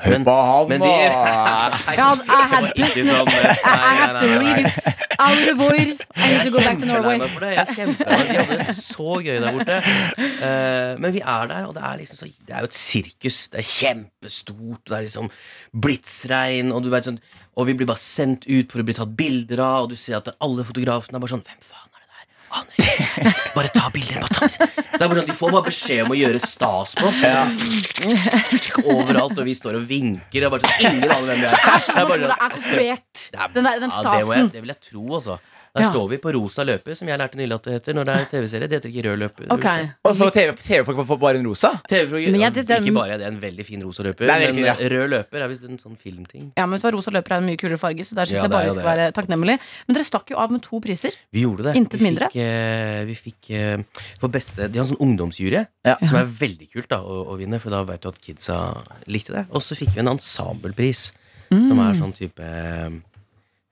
Hør på han *laughs* Ja, I had business. sånn, I, I have to leave you. Out of war. I need to go back to Norway. meg for det. Jeg er kjempelei meg. Det så gøy der borte. Eh, men vi er der, og det er liksom så Det er jo et sirkus. Det er kjempestort. Det er liksom blitsregn, og du vet sånn Og vi blir bare sendt ut for å bli tatt bilder av, og du ser at alle fotografene er bare sånn Hvem faen? Aner ikke. Bare ta bilder. Bare ta. Så det er bare sånn, De får bare beskjed om å gjøre stas på oss. Overalt, og vi står og vinker. Og bare sånn, ingen aner hvem vi er. Det er bare Det sånn- er konstruert. det er- Den, der, den ja, det, jeg, stasen. det vil jeg tro, altså. Der Ja. står vi på rosa løper, som jeg lærte nylig at det heter når det er TV-serie. Det heter ikke rød løper. Okay. Og så TV, TV-folk får bare en rosa TV Men jeg- det- det- ikke bare, det er en veldig fin rosa løper, er men fin, rød løper er visst en sånn filmting. Ja, men for Rosa løper er en mye kulere farge, så der syns Ja, jeg bare vi skal være takknemlige. Men dere stakk jo av med to priser. Vi gjorde det. Intet mindre. Fikk, vi fikk uh, for beste De har en sånn ungdomsjury, Ja. som er veldig kult da å, å vinne, for da vet du at kidsa likte det. Og så fikk vi en ensemblepris, som er sånn type eh,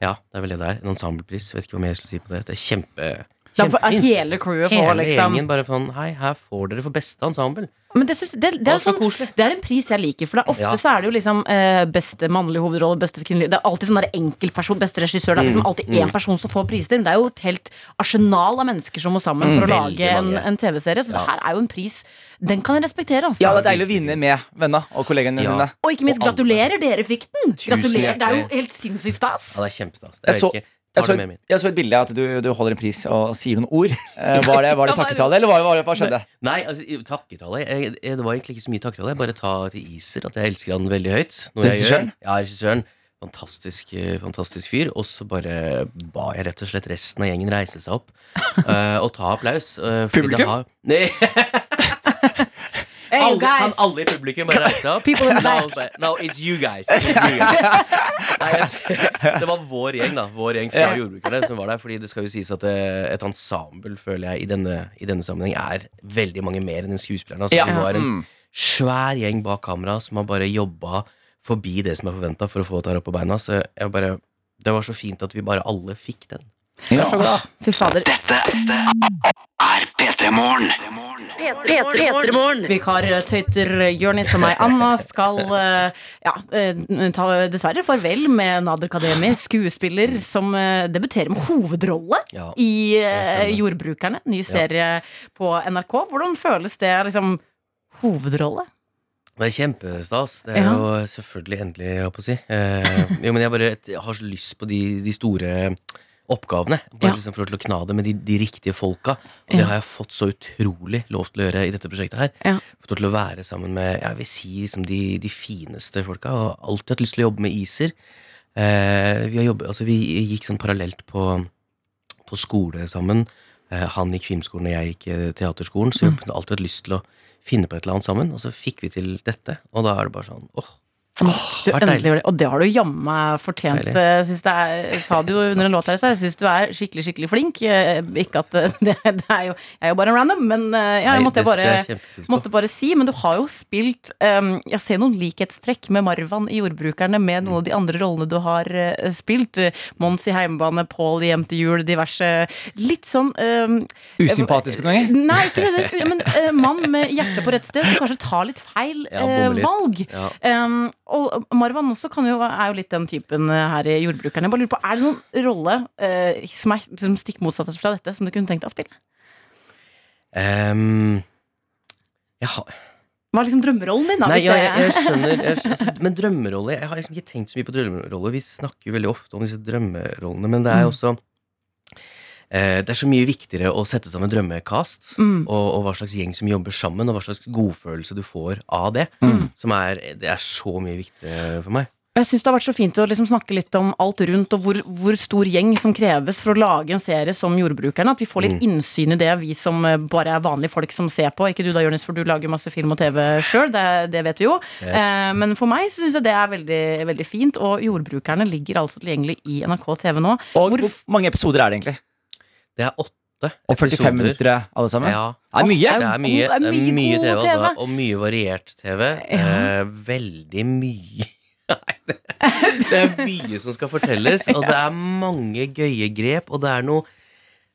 Ja, det er vel det det er. En ensemblepris. Vet ikke hva mer jeg skulle si på det. Det er kjempe Da kjempefint. hele crewet får, Hele liksom. gjengen bare sånn Hei, her får dere for beste ensemble. Men det, synes, det, det, er så sånn, det er en pris jeg liker, for ofte Ja. så er det jo liksom eh, beste mannlige hovedrolle, beste kvinnelige Det er alltid sånn enkeltperson, beste regissør. Det er Mm, liksom alltid én person som får priser. Men det er jo et helt arsenal av mennesker som må sammen for å lage en, mange. en TV-serie. Så det her er jo en pris Den kan jeg respektere, altså. Ja, det er deilig å vinne med venner og kollegene Ja. dine. Og ikke minst Og alle. gratulerer, dere fikk den! Gratulerer, Det er jo helt sinnssykt stas. Ja, det er kjempestas. Det Jeg så, jeg, så, jeg så et bilde av at du, du holder en pris og sier noen ord. Eh, var det, var det *laughs* takketale, eller var, var hva skjedde? Nei, altså, takketale jeg, jeg, Det var egentlig ikke så mye takketale. Jeg bare ta til Iser at jeg elsker han veldig høyt. Regissøren? gjør. Ja, regissøren. Fantastisk, eh, fantastisk fyr. Og så bare ba jeg rett og slett resten av gjengen reise seg opp uh, og ta applaus. Uh, Publikum? Har, *laughs* nei, alle, guys. kan alle i publikum bare reise seg opp? People in the back. no, it's you guys. It's you guys. Nei, jeg, det var vår gjeng, da. Vår gjeng fra jordbrukerne som var der. Fordi det skal jo sies at eh, et ensemble, føler jeg, i denne, i denne sammenheng er veldig mange mer enn en skuespillerne. Altså, Ja. Vi var en Mm. svær gjeng bak kamera som har bare jobba forbi det som er forventa for å få dette opp på beina. Så jeg bare, det var så fint at vi bare alle fikk den. Ja. Fy fader. Er P3 Morgen. P3morgen. Vikartøyter Jonis og meg, Anna, skal eh, ja, eh, ta dessverre farvel med Nader Kademi, skuespiller som eh, debuterer med hovedrolle Ja. i. Jordbrukerne, ny serie på NRK. Hvordan føles det, liksom, hovedrolle? Det er kjempestas. Det er Ja. jo selvfølgelig endelig, jeg holdt på å si. Eh, jo, men jeg bare jeg har så lyst på de, de store oppgavene. Bare Ja. liksom for å kna det med de, de riktige folka. Og Ja. det har jeg fått så utrolig lov til å gjøre i dette prosjektet her. Ja. Fått til å være sammen med jeg vil si liksom de, de fineste folka. Og alltid hatt lyst til å jobbe med Iser. Eh, vi, har jobbet, altså, vi gikk sånn parallelt på, på skole sammen. Eh, han gikk filmskolen, og jeg gikk eh, teaterskolen. Så vi har alltid hatt lyst til å finne på et eller annet sammen. Og så fikk vi til dette. Og da er det bare sånn åh, Du, oh, endelig deilig. gjør det. Og det har du jammen meg fortjent. Deilig. Jeg er, sa det jo under en låt her så jeg syns du er skikkelig, skikkelig flink. Eh, Ikke at eh, *laughs* det, det er jo Jeg er jo bare en random, men eh, ja, jeg måtte bare. Måtte bare si, men du har jo spilt um, Jeg ser noen likhetstrekk med Marvan i Jordbrukerne, med noen av de andre rollene du har uh, spilt. Uh, Mons i Heimebane, Pål i Hjem til jul, diverse Litt sånn um, Usympatiske noen ganger. Nei, ikke det. Men uh, mann med hjertet på rett sted som kanskje tar litt feil Ja, eh, litt. valg. Ja. Um, og Marvan også kan jo, er jo litt den typen eh, her i Jordbrukerne. Bare lurer på, Er det noen rolle eh, som er som stikk motsatt fra dette, som du kunne tenkt deg å spille? Um, jeg har Hva er liksom drømmerollen din? da? Nei, ja, jeg, jeg skjønner jeg, altså, Men drømmerolle Jeg har liksom ikke tenkt så mye på drømmerolle. Vi snakker jo veldig ofte om disse drømmerollene, men det er jo også eh, Det er så mye viktigere å sette sammen drømmekast, Mm. og, og hva slags gjeng som jobber sammen, og hva slags godfølelse du får av det. Mm. Som er, det er så mye viktigere for meg. Jeg syns det har vært så fint å liksom snakke litt om alt rundt, og hvor, hvor stor gjeng som kreves for å lage en serie som Jordbrukerne. At vi får litt innsyn i det, vi som eh, bare er vanlige folk som ser på. Ikke du da, Jonis, for du lager masse film og TV sjøl, det, det vet vi jo. Eh, men for meg så syns jeg det er veldig, veldig fint, og Jordbrukerne ligger altså tilgjengelig i NRK TV nå. Og Hvor- hvor mange episoder er det egentlig? Det er åtte Og 45 episoder. minutter er alle sammen? Ja. Det er mye. Det er mye, det er mye mye TV, altså, TV. og mye variert TV. Ja. Eh, veldig mye *laughs* Nei, det, det er mye som skal fortelles, og det er mange gøye grep, og det er noe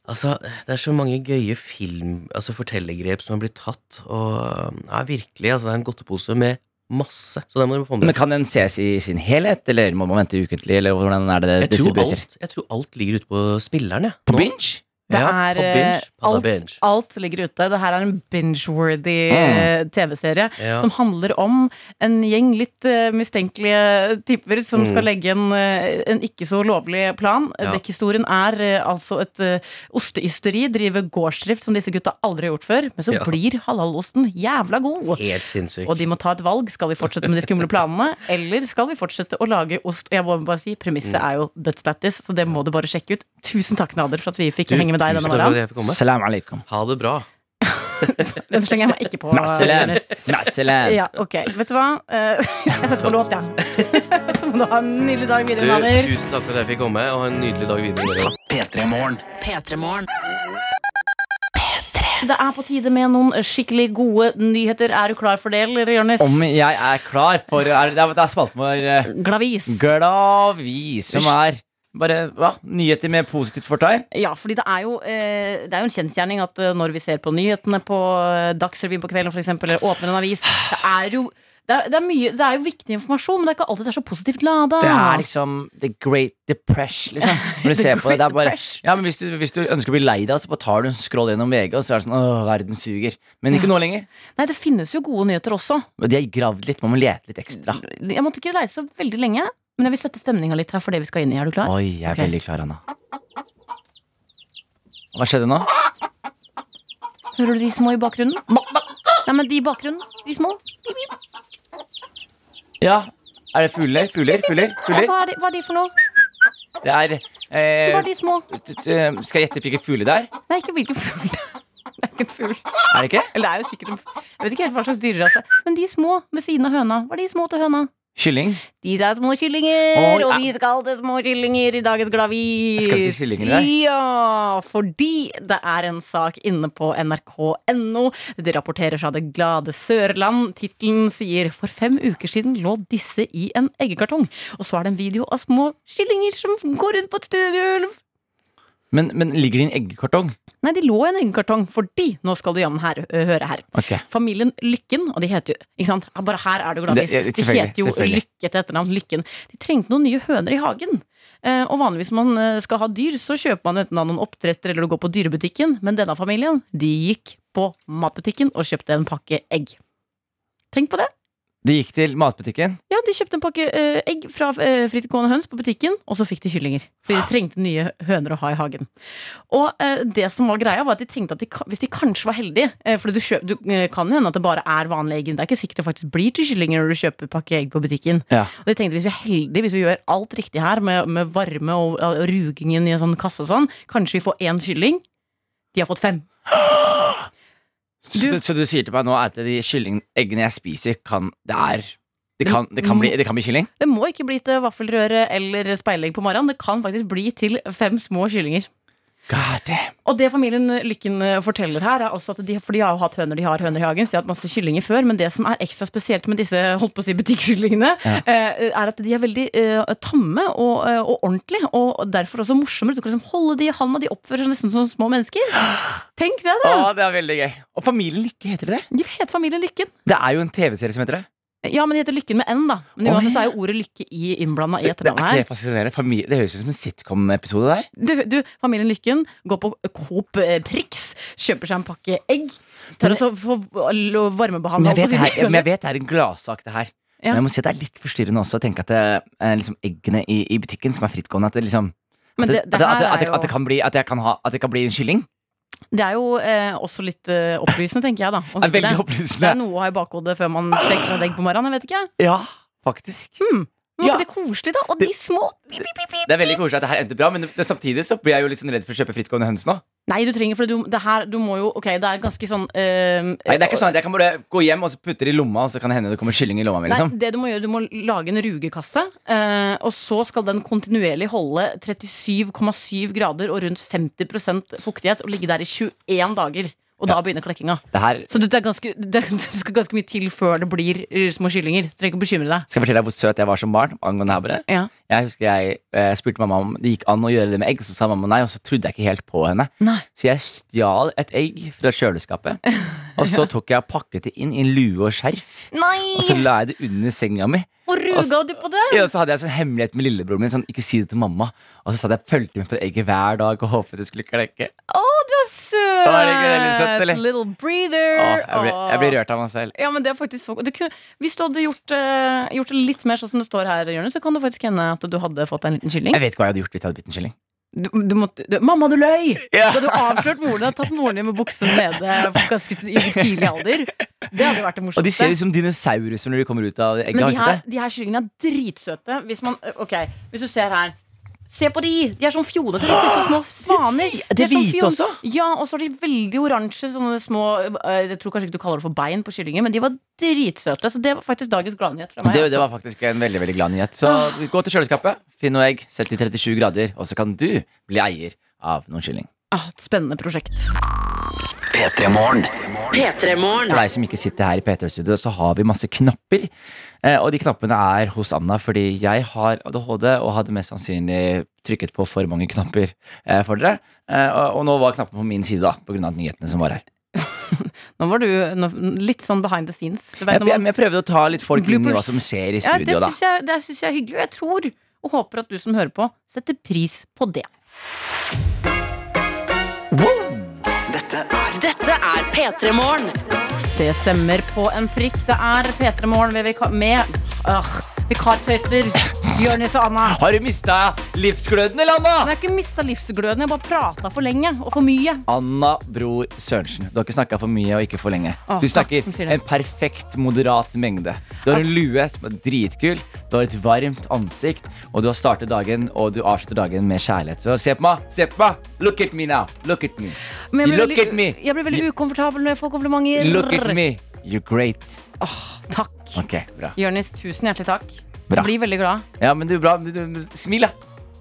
Altså, det er så mange gøye film, altså fortellergrep som har blitt tatt, og ja, virkelig, altså, det er en godtepose med masse. Så det må du få med Men Kan den ses i sin helhet, eller må man vente ukentlig? Eller hvordan er det det jeg tror, alt, jeg tror alt ligger ute på spilleren, ja. På binge? Det ja, er på eh, binge. Alt, alt ligger ute. Det her er en binge-worthy mm. TV-serie Ja. som handler om en gjeng litt uh, mistenkelige typer som Mm. skal legge en, eh, en ikke så lovlig plan. Ja. Dekkhistorien er uh, altså et uh, osteysteri, driver gårdsdrift som disse gutta aldri har gjort før. Men så Ja. blir halalosten jævla god. Helt sinnssykt. Og de må ta et valg. Skal vi fortsette med de skumle planene, *laughs* eller skal vi fortsette å lage ost? Jeg må bare si, Premisset Mm. er jo dødslættis, så det må du bare sjekke ut. Tusen takk, Nader, for at vi fikk Du, henge med deg denne morgenen. Salam alaikum. Ha det bra. *laughs* Den slenger jeg meg ikke på. Nasselam. Jonas. Ja, ok. Vet du hva? Eh, *laughs* Jeg setter på låt, jeg. *laughs* Så må du ha en nydelig dag videre, Nader. tusen takk for at jeg fikk komme, og ha en nydelig dag videre. P3 Morgen. P3morgen. Det er på tide med noen skikkelig gode nyheter. Er du klar for det, eller, Jonis? Om jeg er klar for er, Det er, det er spalten vår eh, Glavis. Glavis, som er bare hva? nyheter med positivt fortegn. Ja, fordi det er jo, eh, det er jo en kjensgjerning at eh, når vi ser på nyhetene på eh, Dagsrevyen på kvelden, eksempel, eller åpner en avis, det er jo det er, det, er mye, det er jo viktig informasjon, men det er ikke alltid det er så positivt lada. Det er liksom the great depression, liksom. *laughs* Når du ser på det, det er bare, ja, men hvis, du, hvis du ønsker å bli lei deg, så bare tar du en scroll gjennom VG, og så er det sånn Åh, verden suger. Men ikke nå lenger. Nei, det finnes jo gode nyheter også. Men De har gravd litt, man må lete litt ekstra. Jeg måtte ikke leite så veldig lenge, men jeg vil sette stemninga litt her for det vi skal inn i. Er du klar? Oi, jeg er okay. veldig klar, Anna. Hva skjedde nå? Hører du de små i bakgrunnen? Nei, men de i bakgrunnen. De små. Ja, er det fugler? Fugler? Fugler? fugler? Hva er de, hva er de for noe? Det er eh, Hva er de små? Skal jeg gjette hvilken fugl det er? Nei, ikke hvilken fugl. *laughs* Det er ikke en fugl. Er det ikke? Eller det er jo sikkert en Jeg vet ikke helt hva slags dyrerase. Men de små ved siden av høna. Hva er de små til høna? Kylling. De er små kyllinger, og ja. vi skal til små kyllinger i dagens Glavis. Skal til kyllinger i dag? Ja, fordi det er en sak inne på nrk.no. Det rapporterer fra det glade Sørland. Tittelen sier 'For fem uker siden lå disse i en eggekartong'. Og så er det en video av små kyllinger som går rundt på et stuegulv. Men, men ligger det i en eggekartong? Nei, de lå i en eggekartong fordi Nå skal du jammen høre her. Okay. Familien Lykken, og de heter jo Ikke sant? Bare her er Det- i. De heter jo. Lykke til etternavn. Lykken. De trengte noen nye høner i hagen. Eh, og vanligvis når man eh, skal ha dyr, så kjøper man enten av noen oppdretter eller går på dyrebutikken. Men denne familien de gikk på matbutikken og kjøpte en pakke egg. Tenk på det. De gikk til matbutikken. Ja, De kjøpte en pakke eh, egg fra uh, frittgående høns på butikken, og så fikk de kyllinger. Fordi de trengte nye høner å ha i hagen. Og eh, det som var greia var at de tenkte at de, hvis de kanskje var heldige eh, For du, kjøp, du eh, kan jo hende at det bare er vanlige egg. Det er ikke sikkert det faktisk blir til kyllinger når du kjøper pakke egg på butikken. Ja. Og de tenkte hvis vi er heldige, hvis vi gjør alt riktig her med, med varme og, og rugingen i en sånn kasse og sånn, kanskje vi får én kylling. De har fått fem. *gasps* Så Du- så du sier til meg nå at de kyllingeggene jeg spiser, kan Det er Det kan, det kan, bli, det kan bli kylling? Det må ikke bli til vaffelrøre eller speilegg på morgenen. Det kan faktisk bli til fem små kyllinger. Og det familien Lykken eh, forteller her, er også at de, for de har jo hatt høner, de har høner i hagen, så de har hatt masse kyllinger før, men det som er ekstra spesielt med disse holdt på å si butikkkyllingene, ja. er at de er veldig uh, tamme og, eh, og ordentlige, og derfor også morsommere. Du kan liksom holde de i handa, de oppfører seg nesten som små mennesker. Tenk det, da! Å, det er veldig gøy. Og Familien Lykke heter det? De heter familien Lykken. Det er jo en TV-serie som heter det. Ja, men de heter Lykken med N, da. Men uansett så er jo ordet lykke i innblanda i Det, det er ikke det fascinerende. Familie, det høres ut som en sitcom-episode der. Du, du, familien Lykken går på Coop eh, Prix, kjøper seg en pakke egg. Tar og så får varmebehandla Men jeg vet, det men jeg vet det er en gladsak, det her. Ja. Men jeg må si at det er litt forstyrrende også å tenke at det er liksom eggene i, i butikken som er frittgående. At det liksom at det, det- det at, det, at, at, det, at det jo- kan bli At jeg kan ha At det kan bli en kylling. Det er jo eh, også litt eh, opplysende, tenker jeg. da å Det er vite veldig opplysende. Det er noe å ha i bakhodet før man steker seg et egg på morgenen. Jeg vet ikke. Ja, faktisk. Men Ja. Var ikke det koselig, da? Og de små pip, pip, pip, pip. Det er veldig koselig at det her endte bra, men det, samtidig så blir jeg jo litt sånn redd for å kjøpe frittgående høns nå. Nei, du trenger for du, det her, du må jo Ok, det er ganske sånn øh, Nei, det er ikke sånn at Jeg kan bare gå hjem og putte det i lomma, og så kan det hende det kommer kylling i lomma mi. Nei, Liksom. det du må gjøre, du må lage en rugekasse, øh, og så skal den kontinuerlig holde 37,7 grader og rundt 50% fuktighet og ligge der i 21 dager. Og da begynner klekkinga. Det her Så det, ganske, det, *laughs* det skal ganske mye til før det blir eh, små kyllinger. Du trenger ikke å bekymre deg. Skal jeg fortelle deg hvor søt jeg var som barn angående her. Ja. Jeg husker jeg eh, spurte mamma om det gikk an å gjøre det med egg, og så sa mamma nei, og så trodde jeg ikke helt på henne. Nei. Så jeg stjal et egg fra kjøleskapet, *laughs* og så tok jeg og pakket det inn i en lue og skjerf. Nei! Og så la jeg det under senga mi. Og ruga du på det? Ja, og så hadde jeg en sånn hemmelighet med lillebroren min. Sånn, ikke si det til mamma Og så satt jeg fulgte med på det egget hver dag og håpet det skulle klekke. Å, du er søt! Å, er det ikke veldig søtt, eller? Little breather. Åh, jeg, blir, jeg blir rørt av meg selv. Ja, men det er faktisk så du kunne, Hvis du hadde gjort, uh, gjort det litt mer sånn som det står her, Jørgen, så kan det faktisk hende at du hadde fått en liten kylling. Jeg vet ikke hva jeg hadde gjort hvis jeg hadde blitt en kylling. Du, du måtte, du, mamma, du løy! Ja. Du avslørte avslørt moren din og tatt moren din med buksene nede ganske i tidlig alder. Det hadde vært det morsomste. Og de ser ut som dinosaurer når de kommer ut av egget. Men de her, de her kyllingene er dritsøte. Hvis man, okay, hvis du ser her Se på de! De er sånn fjodete. De ser ut som små *gasps* svaner. De er sånn hvite også? Ja, og så har de veldig oransje sånne små øh, Jeg tror kanskje ikke du kaller det for bein på kyllinger, men de var dritsøte. Så det var faktisk dagens gladnyhet fra meg. Det, altså. det var faktisk en veldig veldig glad nyhet. Så gå til kjøleskapet, finn noe egg, sett til 37 grader, og så kan du bli eier av noen kylling. ah, et spennende prosjekt. P3 Morgen. P3morgen. For deg som ikke sitter her i P3-studio, så har vi masse knapper. Eh, og de knappene er hos Anna fordi jeg har ADHD og hadde mest sannsynlig trykket på for mange knapper eh, for dere. Eh, og, og nå var knappen på min side, da, pga. nyhetene som var her. *laughs* Nå var du nå, litt sånn behind the scenes. Vet, Jeg, jeg, jeg prøvde å ta litt folk inn i hva som skjer i ja, det studio, da. jeg, det synes jeg er hyggelig, og jeg tror og håper at du som hører på, setter pris på det. Dette er Dette er P3morgen. Det stemmer på en prikk. Det er P3 Morgen med, vika med øh, vikartøyter Jonis og Anna. Har du mista livsgløden, eller, Anna? Jeg har ikke mista livsgløden, jeg bare prata for lenge og for mye. Anna Bror Sørensen. Du har ikke snakka for mye og ikke for lenge. Du snakker en perfekt, moderat mengde. Du har en lue som er dritkul, du har et varmt ansikt, og du har startet dagen og du avslutter dagen med kjærlighet. Så se på meg! Se på meg! Look at me now! Look at me! Jeg blir Look at me! Jeg blir veldig ukomfortabel når jeg får komplimenter. Look at me! You're great. Takk. Ok, bra. Jonis, tusen hjertelig takk. Bra. Jeg blir veldig glad. Ja, men du, bra. Du, du, smil, da.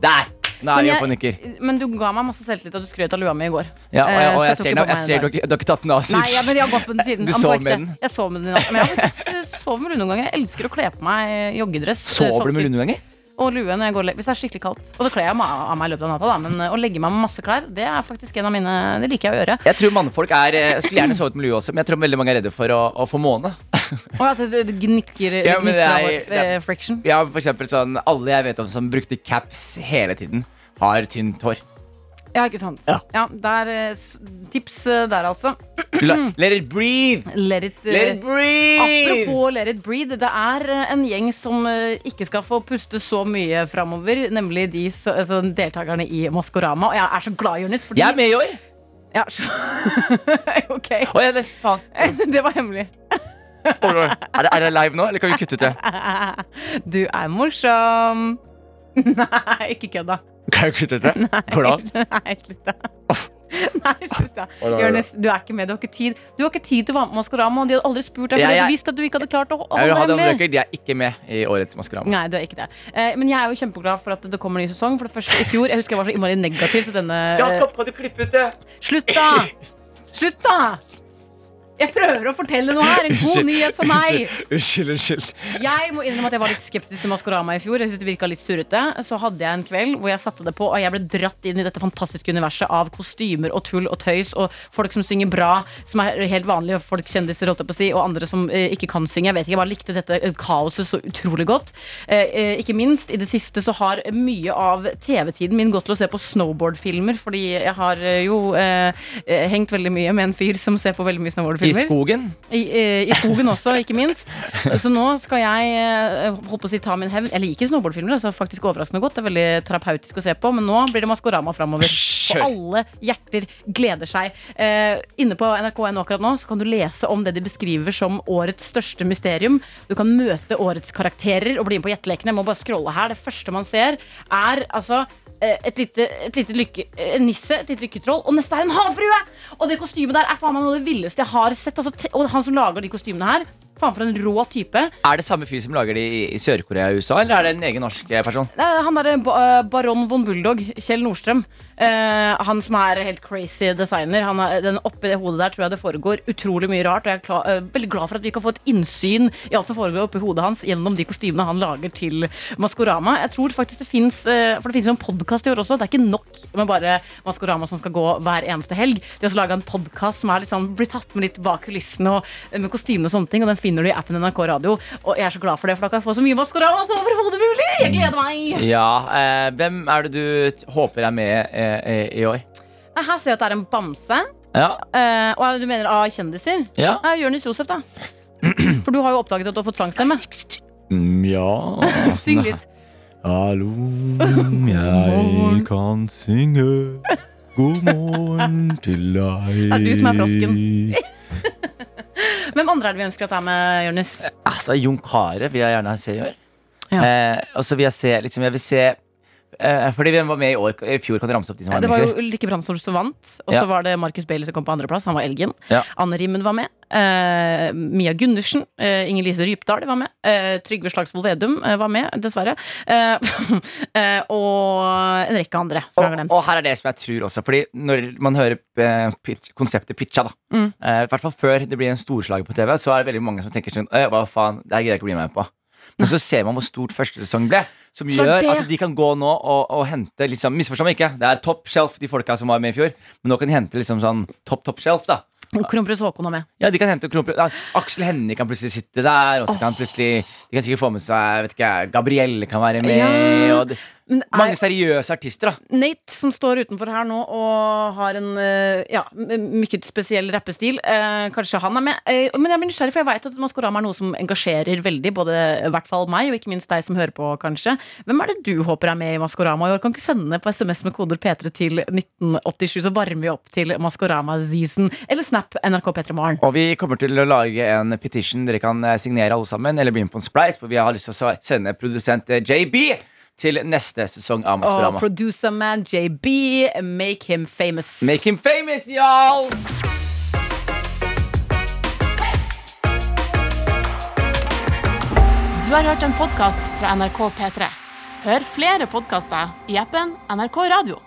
Der! Nå er vi oppe og nikker. Men du ga meg masse selvtillit, og du skrøt av lua mi i går. Ja, og jeg, Eh, og så jeg tok ser, ikke nå- jeg ser du, har ikke- du har ikke tatt den av siden. Nei, ja, men jeg har gått på den siden. *laughs* Du sov det var med den? Jeg sov med den i natt. Men jeg har faktisk med lundeganger. Jeg elsker å kle på meg joggedress. eh, Sover du med sokker lundeganger? Og lue når jeg går Hvis det er skikkelig kaldt. Og så kler jeg av meg i løpet av natta, da. Men eh, å legge meg med masse klær, det er faktisk en av mine Det liker jeg å gjøre. Jeg tror mannfolk er eh, Jeg skulle gjerne sovet med lue også, men jeg tror veldig mange er redde for å, å få måne. Og at det det gnikker Ja, det er- eh, friction. Ja, for eksempel sånn Alle jeg vet om som brukte caps hele tiden, har tynt hår. Ja, ikke sant. Ja. Ja, der, eh, tips eh, der, altså. *clears throat* Let it breathe! Let it, eh, Let it breathe! Apropos Let it breathe. Det er eh, en gjeng som eh, ikke skal få puste så mye framover. Nemlig de så, altså, deltakerne i Maskorama. Og jeg er så glad, Jonis. Jeg er med i år! Ja, så, *laughs* ok. Oh, ja, det. *laughs* Det var hemmelig. Er, det, er det live nå, eller kan vi kutte ut det? *laughs* Du er morsom. Nei, ikke kødd, da. Kan jeg kutte ut det? *laughs* Går det an? *laughs* Nei, slutt, da. *laughs* Nei, slutt, da. Jonis, du er ikke med. Du har ikke tid Du har ikke tid til å være med Maskorama. De hadde aldri spurt deg, for Ja, de jeg- hadde visst at du ikke hadde klart å holde Jeg vil ha det hemmelig. De er ikke med i årets Maskorama. Nei, du er ikke det. Eh, men jeg er jo kjempeglad for at det kommer en ny sesong. For det første i fjor, Jeg husker jeg var så innmari negativ til denne eh, Jakob, kan du klippe ut det? Slutt, da! Slutt, da! Jeg prøver å fortelle noe her. En god nyhet for meg. Unnskyld, unnskyld. Jeg må innrømme at jeg var litt skeptisk til Maskorama i fjor. Jeg synes det virka litt surrete Så hadde jeg en kveld hvor jeg satte det på, og jeg ble dratt inn i dette fantastiske universet av kostymer og tull og tøys og folk som synger bra, som er helt vanlige folk, kjendiser, holdt jeg på å si, og andre som eh, ikke kan synge. Jeg vet ikke, jeg bare likte dette eh, kaoset så utrolig godt. Eh, eh, ikke minst, i det siste så har mye av TV-tiden min gått til å se på snowboardfilmer, fordi jeg har eh, jo hengt veldig mye med en fyr som ser på veldig mye snowboardfilmer. Skogen? I, skogen? I skogen også, ikke minst. Så nå skal jeg eh, holdt på å si, ta min hevn. Jeg liker snowboardfilmer. Altså, faktisk overraskende godt Det er veldig terapeutisk å se på. Men nå blir det Maskorama framover. Og alle hjerter gleder seg. Eh, inne på nrk.no akkurat nå så kan du lese om det de beskriver som årets største mysterium. Du kan møte årets karakterer og bli med på Gjettelekene. Jeg må bare scrolle her. Det første man ser, er altså eh, et lite, et lite lykke, en nisse, et lite lykketroll, og neste er en havfrue! Og det kostymet der er faen meg noe av det villeste jeg har sett. Altså, og han som lager de kostymene her, faen for en rå type. Er det samme fyr som lager de i, Sør-Korea og USA, eller er det en egen norsk eh, person? Nei, Han derre eh, baron von Bulldog, Kjell Nordstrøm. Uh, han som er helt crazy designer. Han er, den Oppi det hodet der tror jeg det foregår utrolig mye rart. Og jeg er klar, uh, veldig glad for at vi kan få et innsyn i alt som foregår oppi hodet hans gjennom de kostymene han lager til Maskorama. Jeg tror faktisk det finnes, uh, For det finnes jo en podkast i år også. Det er ikke nok med bare Maskorama som skal gå hver eneste helg. De har også laga en podkast som er liksom, blir tatt med litt bak kulissene og med kostymer og sånne ting. Og den finner du i appen NRK Radio. Og jeg er så glad for det, for da kan jeg få så mye Maskorama som overhodet mulig. Jeg gleder meg. Ja, eh, Hvem er det du håper er med eh, eh, i år? Her ser jeg at det er en bamse. Ja, Eh, og du mener av kjendiser? ja. Eh, Jonis Josef, da. For du har jo oppdaget at du har fått sangstemme. Mm, ja. *laughs* Syng litt. Hallo, jeg kan synge. God morgen til deg. Det er du som er frosken. Hvem andre er det vi ønsker å er med, Jonis? Altså, Jon Carew vil jeg gjerne se i år. Ja. Eh, og så vil jeg se liksom, jeg vil se eh, Fordi hvem var med i år? I fjor kan du ramse opp de som var Det med var jo fjor. Ulrikke Brandstorp som vant. Og så Ja. var det Marcus Bailey som kom på andreplass. Han var elgen. Ja. Anne Rimmen var med. Eh, Mia Gundersen. Eh, Inger Lise Rypdal var med. Eh, Trygve Slagsvold Vedum eh, var med, dessverre. Eh, *laughs* eh, og en rekke andre som jeg har Og, glemt. og her er det som jeg tror også, Fordi når man hører eh, pitch, konseptet pitcha, da Mm. eh, I hvert fall før det blir en storslag på TV, så er det veldig mange som tenker sånn «Øh, Hva faen, det her gidder jeg ikke å bli med på. Men så ser man hvor stort første sesong ble, som Så gjør det- at de kan gå nå og, og hente liksom, Misforstå meg ikke, det er top shelf, de folka som var med i fjor, men nå kan de hente liksom sånn top, top shelf, da. Kronprins Haakon er med. Ja, de kan hente Kronprins ja, Aksel Hennie kan plutselig sitte der, og så kan plutselig De kan sikkert få med seg vet ikke, Gabrielle kan være med, Ja. og Men er- mange seriøse artister, da. Nate, som står utenfor her nå og har en eh, ja, mye spesiell rappestil. Eh, kanskje han er med. Eh, men jeg blir nysgjerrig, for jeg vet at Maskorama er noe som engasjerer veldig. Både i hvert fall meg, og ikke minst deg som hører på, kanskje. Hvem er det du håper er med i Maskorama i år? Kan ikke sende på SMS med koder P3 til 1987, så varmer vi opp til Maskorama-season. Eller Snap NRK P3 Morgen. Og vi kommer til å lage en petition dere kan eh, signere alle sammen, eller bli med på en splice, for vi har lyst til å sende produsent eh, JB til neste sesong av Maskorama. Oh, producer man JB, make him famous. Make him famous, y'all! Du har hørt en podkast fra NRK P3. Hør flere podkaster i appen NRK Radio.